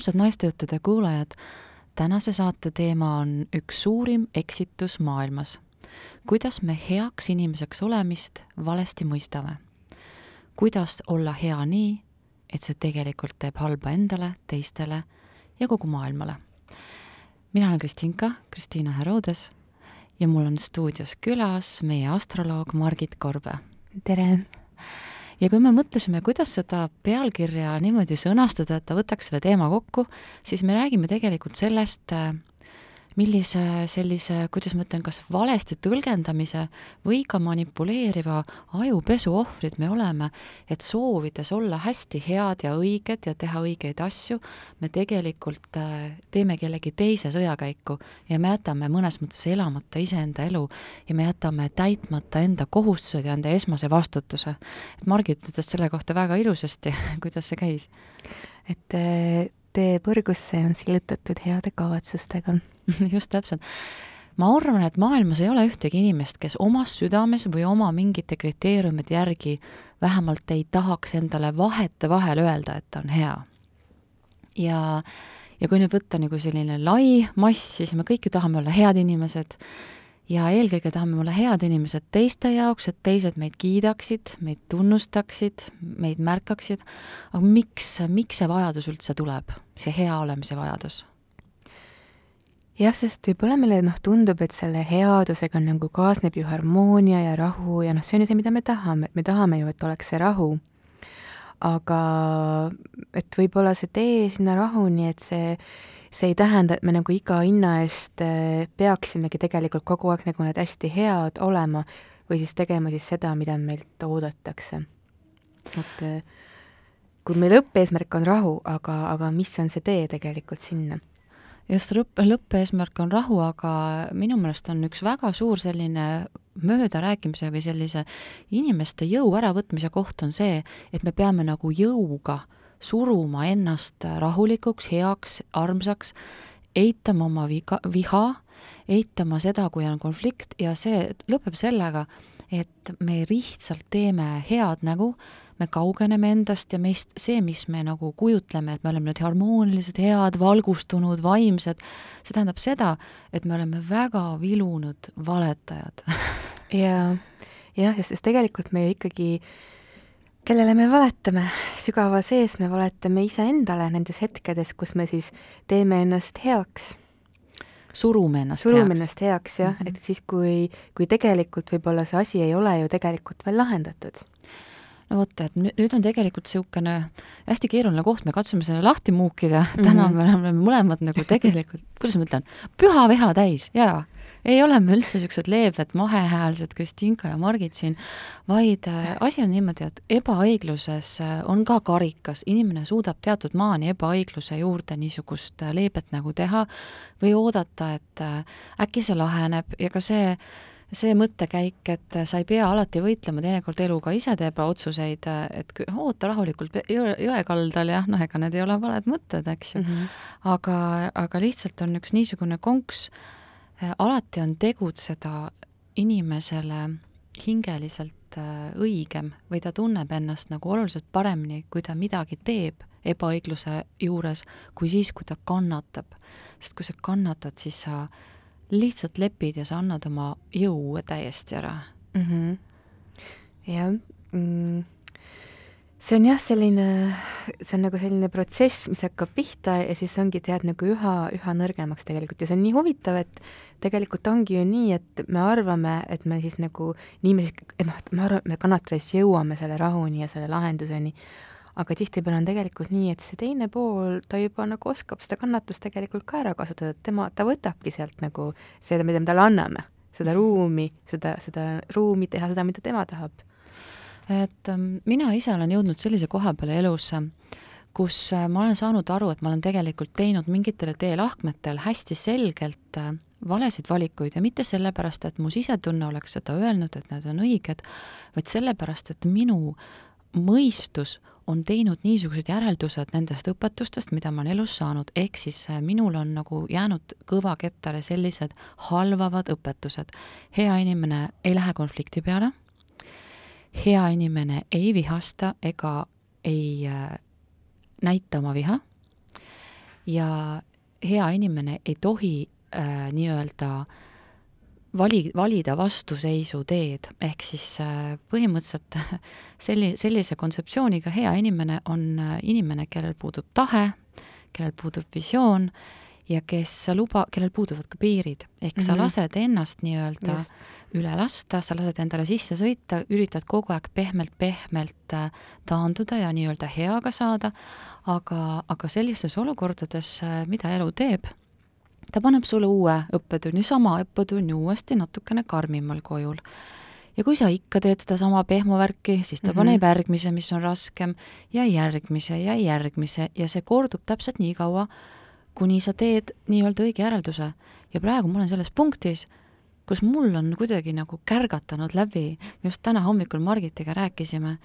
armsad naistejuttude kuulajad, tänase saate teema on üks suurim eksitus maailmas. kuidas me heaks inimeseks olemist valesti mõistame? kuidas olla hea nii, et see tegelikult teeb halba endale, teistele ja kogu maailmale? mina olen Kristinka, Kristiina Herodes ja mul on stuudios külas meie astroloog Margit Korbe. tere! Ja kui me mõtlesime, kuidas seda pealkirja niimoodi sõnastada, et ta võtaks selle teema kokku, siis me räägime tegelikult sellest, millise sellise, kuidas ma ütlen, kas valesti tõlgendamise või ka manipuleeriva ajupesu ohvrid me oleme, et soovides olla hästi head ja õiged ja teha õigeid asju, me tegelikult äh, teeme kellegi teise sõjakäiku ja me jätame mõnes mõttes elamata iseenda elu ja me jätame täitmata enda kohustused ja enda esmase vastutuse. et Margit ütles selle kohta väga ilusasti, kuidas see käis? et äh, tee põrgusse on sillutatud heade kavatsustega just täpselt. ma arvan, et maailmas ei ole ühtegi inimest, kes omas südames või oma mingite kriteeriumite järgi vähemalt ei tahaks endale vahetevahel öelda, et ta on hea. ja, ja kui nüüd võtta nagu selline lai mass, siis me kõik ju tahame olla head inimesed ja eelkõige tahame olla head inimesed teiste jaoks, et teised meid kiidaksid, meid tunnustaksid, meid märkaksid, aga miks, miks see vajadus üldse tuleb, see hea olemise vajadus? jah, sest võib-olla meile noh, tundub, et selle headusega nagu kaasneb ju harmoonia ja rahu ja noh, see on ju see, mida me tahame, et me tahame ju, et oleks see rahu. aga et võib-olla see tee sinna rahuni, et see, see ei tähenda, et me nagu iga hinna eest äh, peaksimegi tegelikult kogu aeg nagu need hästi head olema või siis tegema siis seda, mida meilt oodatakse. et äh, kui meil lõppeesmärk on rahu, aga, aga mis on see tee tegelikult sinna just lõpp, lõppeesmärk on rahu, aga minu meelest on üks väga suur selline möödarääkimise või sellise inimeste jõu äravõtmise koht on see, et me peame nagu jõuga suruma ennast rahulikuks, heaks, armsaks, eitama oma viga, viha, eitama seda, kui on konflikt ja see lõpeb sellega, et me lihtsalt teeme head nägu, me kaugeneme endast ja meist see, mis me nagu kujutleme, et me oleme nüüd harmoonilised, head, valgustunud, vaimsed, see tähendab seda, et me oleme väga vilunud valetajad. Jaa, jah, sest tegelikult me ikkagi kellele me valetame, sügaval sees me valetame iseendale nendes hetkedes, kus me siis teeme ennast heaks surume ennast surume heaks. ennast heaks jah mm, -hmm. Et siis, kui, kui tegelikult võib-olla see asi ei ole ju tegelikult veel lahendatud no vot, et nüüd on tegelikult niisugune hästi keeruline koht, me katsume selle lahti muukida mm, -hmm. täna me oleme mõlemad nagu tegelikult, kuidas ma ütlen, püha viha täis, jaa. Ei ole me üldse niisugused leebed mahehäälsed Kristinka ja Margit siin, vaid äh, asi on niimoodi, et ebaõigluses äh, on ka karikas, inimene suudab teatud maani ebaõigluse juurde niisugust äh, leebet nagu teha või oodata, et äkki see laheneb ja ka see see mõttekäik, et sa ei pea alati võitlema, teinekord elu ka ise teeb otsuseid, et oota rahulikult jõe, jõe kaldal ja noh, ega need ei ole valed mõtted, eks ju mm. -hmm. aga, aga lihtsalt on üks niisugune konks, eh, alati on tegutseda inimesele hingeliselt eh, õigem või ta tunneb ennast nagu oluliselt paremini, kui ta midagi teeb ebaõigluse juures, kui siis, kui ta kannatab. sest kui sa kannatad, siis sa lihtsalt lepid ja sa annad oma jõu täiesti ära mm. -hmm. jah mm., see on jah, selline, see on nagu selline protsess, mis hakkab pihta ja siis ongi, tead, nagu üha, üha nõrgemaks tegelikult. Ja see on nii huvitav, et tegelikult ongi ju nii, et me arvame, et me siis nagu, nii me siis, et noh, et me arvame, et me kannatades jõuame selle rahuni ja selle lahenduseni, aga tihtipeale on tegelikult nii, et see teine pool, ta juba nagu oskab seda kannatust tegelikult ka ära kasutada, et tema, ta võtabki sealt nagu seda, mida me talle anname, seda ruumi, seda, seda ruumi teha seda, mida tema tahab. Et ähm, mina ise olen jõudnud sellise koha peale elus, kus äh, ma olen saanud aru, et ma olen tegelikult teinud mingitel teelahkmetel hästi selgelt äh, valesid valikuid ja mitte sellepärast, et mu sisetunne oleks seda öelnud, et need on õiged, vaid sellepärast, et minu mõistus on teinud niisugused järeldused nendest õpetustest, mida ma olen elus saanud, ehk siis äh, minul on nagu jäänud kõvakettale sellised halvavad õpetused. hea inimene ei lähe konflikti peale, hea inimene ei vihasta ega ei äh, näita oma viha, ja hea inimene ei tohi äh, nii-öelda vali, valida vastuseisu teed, ehk siis äh, põhimõtteliselt selli-, sellise kontseptsiooniga hea inimene on äh, inimene, kellel puudub tahe, kellel puudub visioon ja kes luba, kellel puuduvad ka piirid. ehk mm -hmm. sa mhm. lased ennast nii-öelda üle lasta, sa lased endale sisse sõita, üritad kogu aeg pehmelt-pehmelt äh, taanduda ja nii-öelda heaga saada, aga, aga sellistes olukordades, äh, mida elu teeb, ta paneb sulle uue õppetunni, sama õppetunni uuesti natukene karmimal kujul ja kui sa ikka teed sedasama pehmovärki, siis ta mm -hmm. paneb järgmise, mis on raskem ja järgmise ja järgmise ja see kordub täpselt nii kaua, kuni sa teed nii-öelda õige järelduse. ja praegu ma olen selles punktis, kus mul on kuidagi nagu kärgatanud läbi, me just täna hommikul Margitiga rääkisime,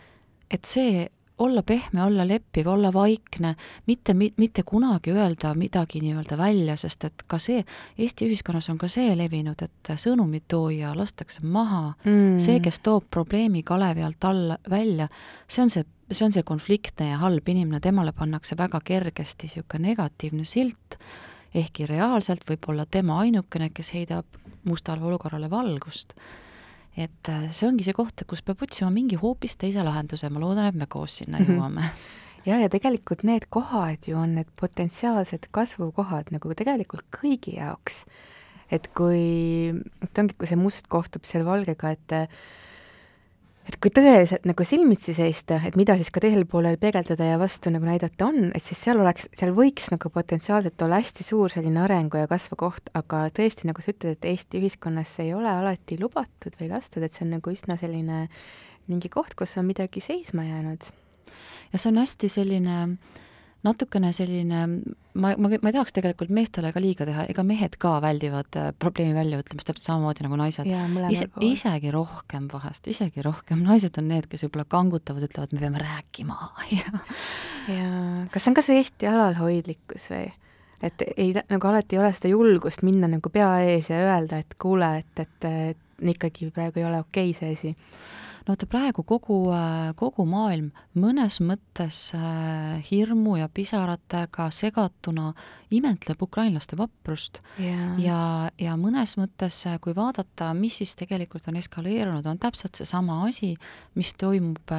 et see olla pehme, olla leppiv, olla vaikne, mitte, mitte kunagi öelda midagi nii-öelda välja, sest et ka see, Eesti ühiskonnas on ka see levinud, et sõnumitooja lastakse maha. Mm., see, kes toob probleemi kalevi alt alla, välja, see on see, see on see konfliktne ja halb inimene, temale pannakse väga kergesti niisugune negatiivne silt, ehkki reaalselt võib olla tema ainukene, kes heidab mustale olukorrale valgust et äh, see ongi see koht, kus peab otsima mingi hoopis teise lahenduse, ma loodan, et me koos sinna mhm. jõuame ja, ja tegelikult need kohad ju on need potentsiaalsed kasvukohad nagu tegelikult kõigi jaoks. et kui, et ongi, kui see must kohtub seal valgega, et et kui tõeliselt nagu silmitsi seista, et mida siis ka teisel poolel peegeldada ja vastu nagu näidata on, et siis seal oleks, seal võiks nagu potentsiaalselt olla hästi suur selline arengu ja kasvu koht, aga tõesti, nagu sa ütled, et Eesti ühiskonnas see ei ole alati lubatud või lastud, et see on nagu üsna selline mingi koht, kus on midagi seisma jäänud. ja see on hästi selline äh, natukene selline, ma, ma, ma ei tahaks tegelikult meestele ka liiga teha, ega mehed ka väldivad äh, probleemi väljaütlemist täpselt samamoodi nagu naised. Ise, isegi rohkem vahest, isegi rohkem, naised on need, kes võib-olla kangutavad, ütlevad, me peame rääkima. Ja ja kas see on ka see Eesti alalhoidlikkus või? et ei, nagu alati ei ole seda julgust minna nagu pea ees ja öelda, et kuule, et, et, et ikkagi praegu ei ole okei okay see asi no vaata praegu kogu, äh, kogu maailm mõnes mõttes äh, hirmu ja pisaratega segatuna imetleb ukrainlaste vaprust yeah. ja, ja mõnes mõttes, äh, kui vaadata, mis siis tegelikult on eskaleerunud, on täpselt seesama asi, mis toimub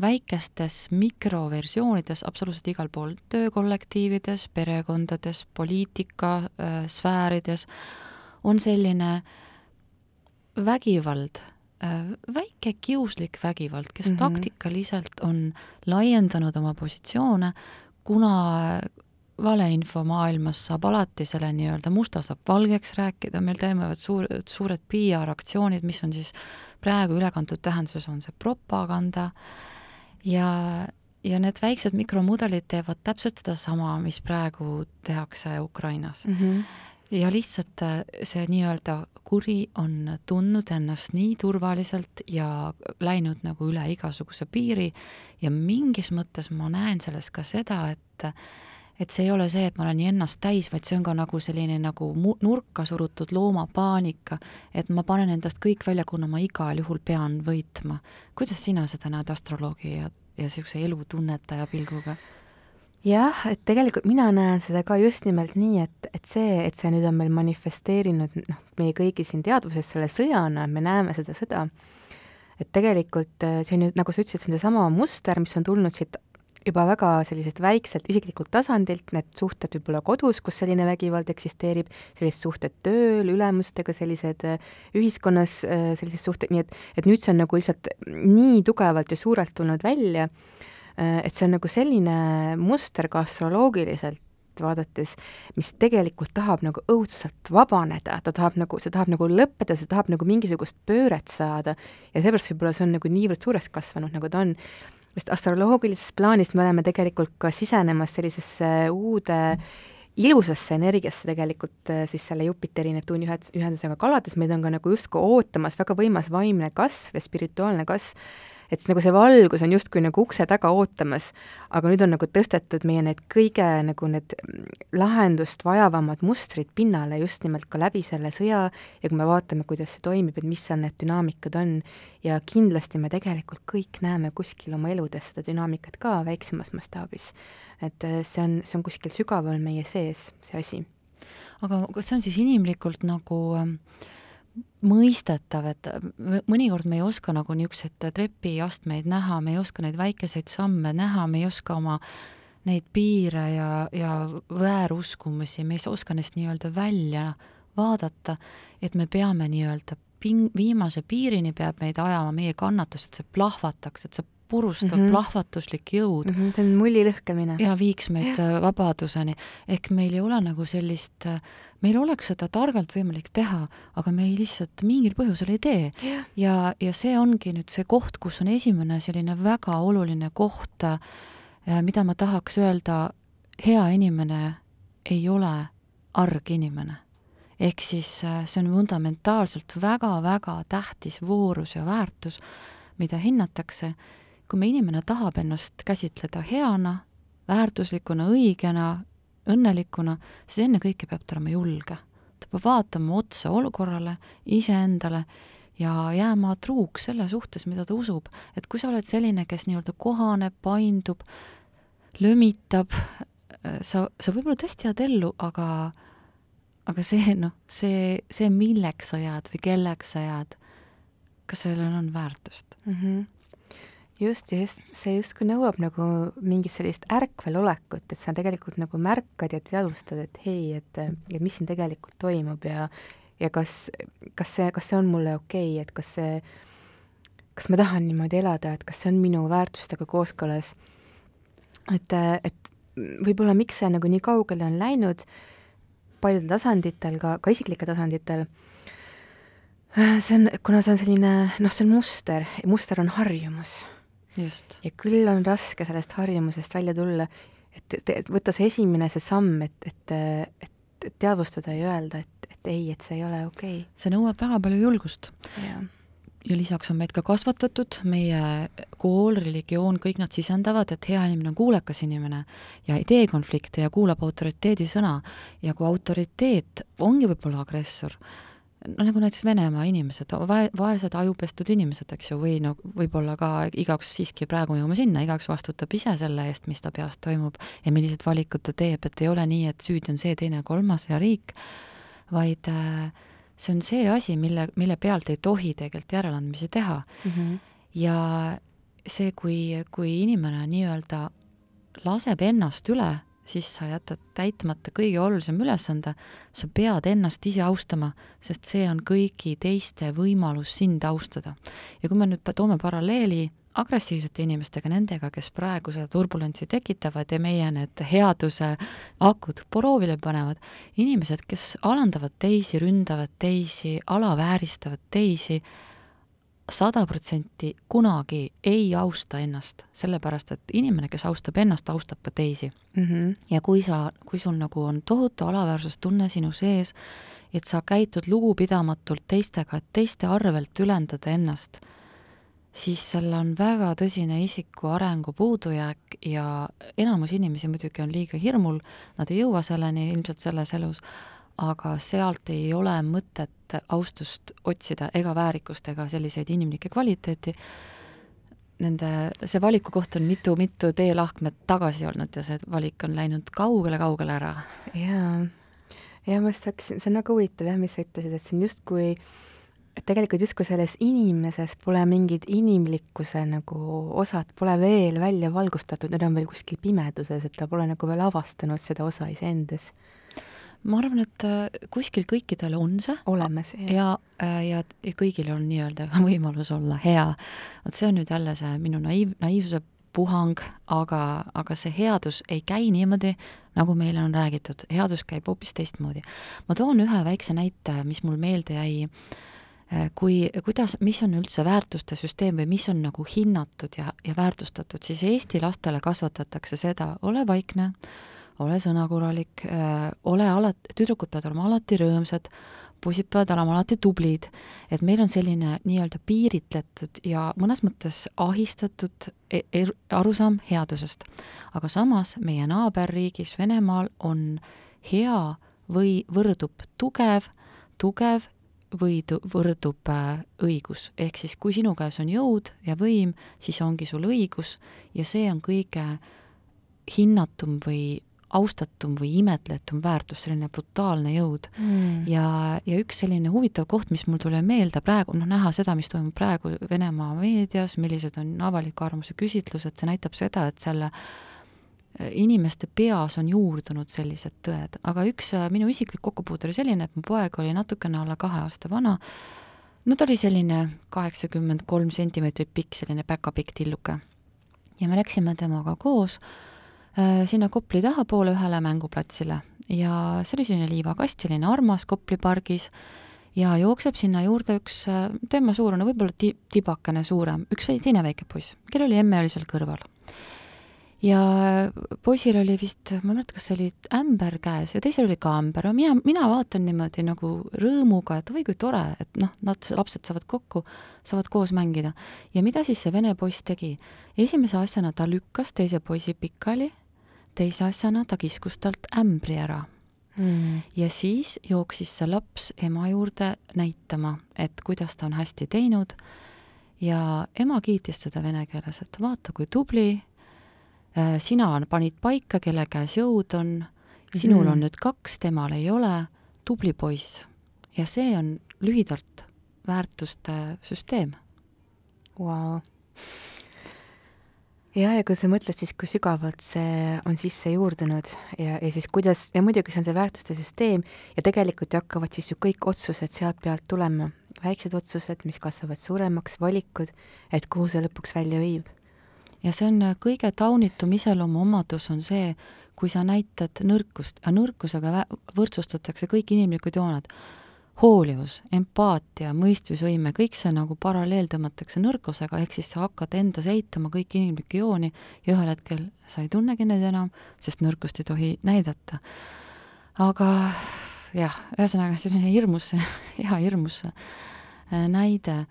väikestes mikroversioonides absoluutselt igal pool, töökollektiivides, perekondades, poliitika äh, sfäärides, on selline vägivald väike kiuslik vägivald, kes mm -hmm. taktikaliselt on laiendanud oma positsioone, kuna valeinfo maailmas saab alati selle nii-öelda musta saab valgeks rääkida, meil toimuvad suur, suured PR-aktsioonid, mis on siis praegu ülekantud tähenduses, on see propaganda ja, ja need väiksed mikromudelid teevad täpselt sedasama, mis praegu tehakse Ukrainas mm. -hmm ja lihtsalt äh, see nii-öelda kuri on tundnud ennast nii turvaliselt ja läinud nagu üle igasuguse piiri ja mingis mõttes ma näen selles ka seda, et et see ei ole see, et ma olen ennast täis, vaid see on ka nagu selline nagu nurka surutud loomapaanika, et ma panen endast kõik välja, kuna ma igal juhul pean võitma. kuidas sina seda näed astroloogi ja, ja niisuguse elutunnetaja pilguga? Jah, et tegelikult mina näen seda ka just nimelt nii, et, et see, et see nüüd on meil manifesteerinud noh, meie kõigi siin teadvuses selle sõjana, me näeme seda sõda, et tegelikult äh, see on ju, nagu sa ütlesid, see on seesama muster, mis on tulnud siit juba väga selliselt väikselt isiklikult tasandilt, need suhted võib-olla kodus, kus selline vägivald eksisteerib, sellised suhted tööl, ülemustega, sellised äh, ühiskonnas, äh, sellised suhted, nii et, et nüüd see on nagu lihtsalt nii tugevalt ja suurelt tulnud välja et see on nagu selline muster ka astroloogiliselt vaadates, mis tegelikult tahab nagu õudselt vabaneda, ta tahab nagu, see tahab nagu lõppeda, see tahab nagu mingisugust pööret saada. Ja seepärast võib-olla see on nagu niivõrd suureks kasvanud, nagu ta on. sest astroloogilises plaanis me oleme tegelikult ka sisenemas sellisesse uude ilusasse energiasse tegelikult äh, siis selle Jupiteri Neptuuni ühendusega kalades, meid on ka nagu justkui ootamas väga võimas vaimne kasv ja spirituaalne kasv et nagu see valgus on justkui nagu ukse taga ootamas, aga nüüd on nagu tõstetud meie need kõige nagu need lahendust vajavamad mustrid pinnale just nimelt ka läbi selle sõja ja kui me vaatame, kuidas see toimib, et mis seal need dünaamikad on, ja kindlasti me tegelikult kõik näeme kuskil oma eludes seda dünaamikat ka väiksemas mastaabis. et äh, see on, see on kuskil sügaval meie sees, see asi. aga kas see on siis inimlikult nagu äh, mõistetav, et mõnikord me ei oska nagu niisuguseid trepiastmeid näha, me ei oska neid väikeseid samme näha, me ei oska oma neid piire ja, ja vääruskumusi, me ei oska neist nii-öelda välja vaadata, et me peame nii-öelda ping-, viimase piirini peab meid ajama meie kannatus, et see plahvataks, et see purustav mm -hmm. plahvatuslik jõud mm. -hmm, see on mulli lõhkemine. ja viiks meid ja. Äh, vabaduseni. ehk meil ei ole nagu sellist, äh, meil oleks seda targalt võimalik teha, aga me ei lihtsalt mingil põhjusel ei tee. ja, ja see ongi nüüd see koht, kus on esimene selline väga oluline koht, äh, mida ma tahaks öelda, hea inimene ei ole arg inimene ehk siis see on fundamentaalselt väga-väga tähtis voorus ja väärtus, mida hinnatakse kui me inimene tahab ennast käsitleda heana, väärtuslikuna, õigena, õnnelikuna, siis ennekõike peab ta olema julge. ta peab vaatama otsa olukorrale, iseendale ja jääma truuks selle suhtes, mida ta usub. et kui sa oled selline, kes nii-öelda kohaneb, paindub, lömitab, sa, sa võib-olla tõesti jääd ellu, aga aga see, noh, see, see, milleks sa jääd või kelleks sa jääd, kas sellel on väärtust mm? -hmm just, just see justkui nõuab nagu mingit sellist ärkvelolekut, et sa tegelikult nagu märkad ja teadvustad, et hei, et, et mis siin tegelikult toimub ja ja kas, kas see, kas see on mulle okei okay,, et kas see, kas ma tahan niimoodi elada, et kas see on minu väärtustega kooskõlas. et, et võib-olla miks see nagu nii kaugele on läinud paljudel tasanditel, ka, ka isiklikel tasanditel, see on, kuna see on selline, noh, see on muster, muster on harjumus ja küll on raske sellest harjumusest välja tulla, et, et võtta see esimene, see samm, et, et, et teadvustada ja öelda, et, et ei, et see ei ole okei. Okay.. see nõuab väga palju julgust. ja lisaks on meid ka kasvatatud, meie kool, religioon, kõik nad sisendavad, et hea inimene on kuulekas inimene ja ei tee konflikte ja kuulab autoriteedi sõna. ja kui autoriteet ongi võib-olla agressor, no nagu näiteks Venemaa inimesed, vae-, vaesed ajupestud inimesed, eks ju, või no võib-olla ka igaüks siiski praegu jõuame sinna, igaüks vastutab ise selle eest, mis ta peas toimub ja millised valikud ta teeb, et ei ole nii, et süüdi on see, teine, kolmas ja riik, vaid äh, see on see asi, mille, mille pealt ei tohi tegelikult järeleandmisi teha mm. -hmm. ja see, kui, kui inimene nii-öelda laseb ennast üle siis sa jätad täitmata kõige olulisem ülesande, sa pead ennast ise austama, sest see on kõigi teiste võimalus sind austada. ja kui me nüüd toome paralleeli agressiivsete inimestega, nendega, kes praegu seda turbulentsi tekitavad ja meie need headuse akud proovile panevad, inimesed, kes alandavad teisi, ründavad teisi, alavääristavad teisi, sada protsenti kunagi ei austa ennast, sellepärast et inimene, kes austab ennast, austab ka teisi mm. -hmm. ja kui sa, kui sul nagu on tohutu alaväärsustunne sinu sees, et sa käitud lugupidamatult teistega, et teiste arvelt ülendada ennast, siis seal on väga tõsine isiku arengu puudujääk ja enamus inimesi muidugi on liiga hirmul, nad ei jõua selleni ilmselt selles elus, aga sealt ei ole mõtet austust otsida ega väärikust ega selliseid inimlikke kvaliteeti. Nende, see valiku koht on mitu-mitu teelahkmet tagasi olnud ja see valik on läinud kaugele-kaugele ära. jaa, ja ma just hakkasin, see on väga huvitav jah, mis sa ütlesid, et on justkui et tegelikult justkui selles inimeses pole mingid inimlikkuse nagu osad pole veel välja valgustatud, need on veel kuskil pimeduses, et ta pole nagu veel avastanud seda osa iseendas ma arvan, et äh, kuskil kõikidel on see olemas ja, ja, äh, ja, ja kõigil on nii-öelda võimalus olla hea. vot see on nüüd jälle see minu naiiv, naiivsuse puhang, aga, aga see headus ei käi niimoodi, nagu meile on räägitud, headus käib hoopis teistmoodi. ma toon ühe väikse näite, mis mul meelde jäi, äh, kui, kuidas, mis on üldse väärtuste süsteem või mis on nagu hinnatud ja, ja väärtustatud, siis Eesti lastele kasvatatakse seda, ole vaikne, ole sõnakuralik, äh, ole alati, tüdrukud peavad olema alati rõõmsad, poisid peavad olema alati tublid, et meil on selline nii-öelda piiritletud ja mõnes mõttes ahistatud e er arusaam headusest. aga samas meie naaberriigis Venemaal on hea või võrdub tugev, tugev võidu, võrdub äh, õigus. ehk siis, kui sinu käes on jõud ja võim, siis ongi sul õigus ja see on kõige hinnatum või austatum või imetletum väärtus, selline brutaalne jõud. Mm.. ja, ja üks selline huvitav koht, mis mul tuli meelde praegu, noh, näha seda, mis toimub praegu Venemaa meedias, millised on avaliku arvamuse küsitlused, see näitab seda, et selle äh, inimeste peas on juurdunud sellised tõed, aga üks äh, minu isiklik kokkupuude oli selline, et mu poeg oli natukene alla kahe aasta vana, no ta oli selline kaheksakümmend kolm sentimeetrit pikk, selline päkapikk tilluke. ja me läksime temaga koos. Äh, sinna Kopli tahapoole ühele mänguplatsile ja see oli selline liivakast, selline armas Kopli pargis ja jookseb sinna juurde üks äh, tema suurune, võib-olla ti-, tibakene suurem, üks teine väike poiss, kellel oli emme oli seal kõrval. ja poisil oli vist, ma ei mäleta, kas see oli ämber käes ja teisel oli ka ämber, mina, mina vaatan niimoodi nagu rõõmuga, et oi kui tore, et noh, nad, lapsed saavad kokku, saavad koos mängida. ja mida siis see vene poiss tegi? esimese asjana ta lükkas teise poisi pikali teise asjana ta kiskus talt ämbri ära. Mm.. ja siis jooksis see laps ema juurde näitama, et kuidas ta on hästi teinud. Ja ema kiitis teda vene keeles, et vaata, kui tubli, äh, sina panid paika, kelle käes jõud on, sinul mm. on nüüd kaks, temal ei ole, tubli poiss. ja see on lühidalt väärtuste süsteem. Wow ja, ja kui sa mõtled siis, kui sügavalt see on sisse juurdunud ja, ja siis kuidas, ja muidugi see on see väärtuste süsteem ja tegelikult ju hakkavad siis ju kõik otsused sealt pealt tulema, väiksed otsused, mis kasvavad suuremaks, valikud, et kuhu see lõpuks välja viib. ja see on äh, kõige taunitum iseloomuomadus on see, kui sa näitad nõrkust, aga nõrkusega võrdsustatakse kõik inimlikud jooned hoolivus, empaatia, mõistmisvõime, kõik see nagu paralleel tõmmatakse nõrkusega, ehk siis sa hakkad endas eitama kõiki inimlikke jooni ja ühel hetkel sa ei tunnegi neid enam, sest nõrkust ei tohi näidata. aga jah, ühesõnaga selline hirmus, hea hirmus äh, näide.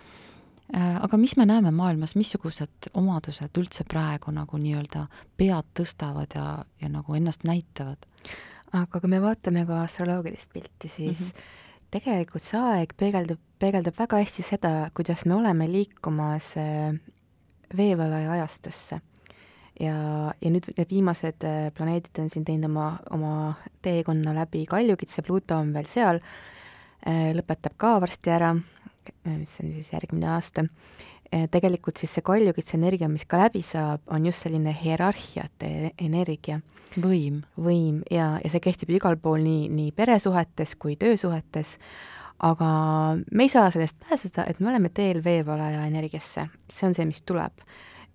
Äh, aga mis me näeme maailmas, missugused omadused üldse praegu nagu nii-öelda pead tõstavad ja, ja nagu ennast näitavad? aga kui me vaatame ka astroloogilist pilti, siis mm -hmm tegelikult see aeg peegeldab, peegeldab väga hästi seda, kuidas me oleme liikumas äh, veevalaja ajastusse. ja, ja nüüd need viimased äh, planeedid on siin teinud oma, oma teekonna läbi Kaljukitse, Pluto on veel seal, äh, lõpetab ka varsti ära, mis on siis järgmine aasta, tegelikult siis see Kaljukitse energia, mis ka läbi saab, on just selline hierarhiate energia võim. võim ja, ja see kehtib ju igal pool, nii, nii peresuhetes kui töösuhetes, aga me ei saa sellest pääseda, et me oleme teel veevalaja energiasse, see on see, mis tuleb.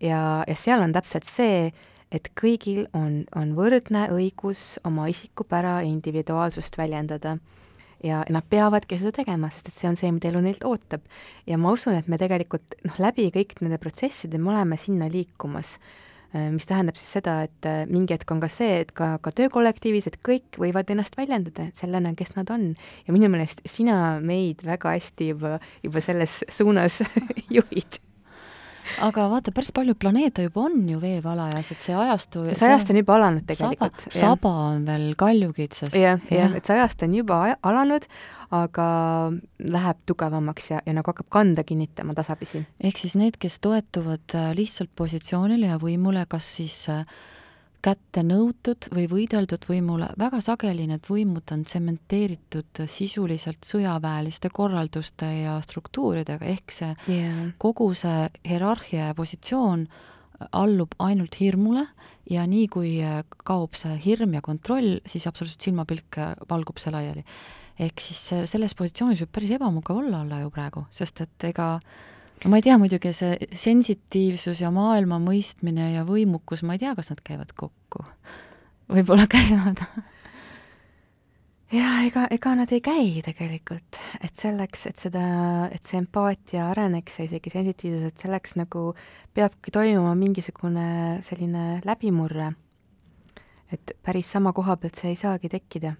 ja, ja seal on täpselt see, et kõigil on, on võrdne õigus oma isikupära ja individuaalsust väljendada. Ja nad peavadki seda tegema, sest et see on see, mida elu neilt ootab. ja ma usun, et me tegelikult noh, läbi kõik nende protsesside me oleme sinna liikumas Äh, mis tähendab siis seda, et äh, mingi hetk on ka see, et ka, ka töökollektiivis, et kõik võivad ennast väljendada sellena, kes nad on. ja minu meelest sina meid väga hästi juba, juba selles suunas juhid aga vaata, päris palju planeete juba on ju veevalajas, et see ajastu see ajastu on juba alanud tegelikult. saba, on veel kaljukitses. jah, jah, et see ajastu on juba alanud, aga läheb tugevamaks ja, ja nagu hakkab kanda kinnitama tasapisi. ehk siis need, kes toetuvad äh, lihtsalt positsioonile ja võimule, kas siis äh, kätte nõutud või võideldud võimule, väga sageli need võimud on tsementeeritud sisuliselt sõjaväeliste korralduste ja struktuuridega, ehk see yeah. kogu see hierarhia ja positsioon allub ainult hirmule ja nii, kui kaob see hirm ja kontroll, siis absoluutselt silmapilk valgub see laiali. ehk siis selles positsioonis võib päris ebamugav olla olla ju praegu, sest et ega ma ei tea muidugi, see sensitiivsus ja maailma mõistmine ja võimukus, ma ei tea, kas nad käivad kokku. võib-olla käivad ja ega, ega nad ei käi tegelikult, et selleks, et seda, et see empaatia areneks ja isegi sensitiivsus, et selleks nagu peabki toimuma mingisugune selline läbimurre. et päris sama koha pealt see ei saagi tekkida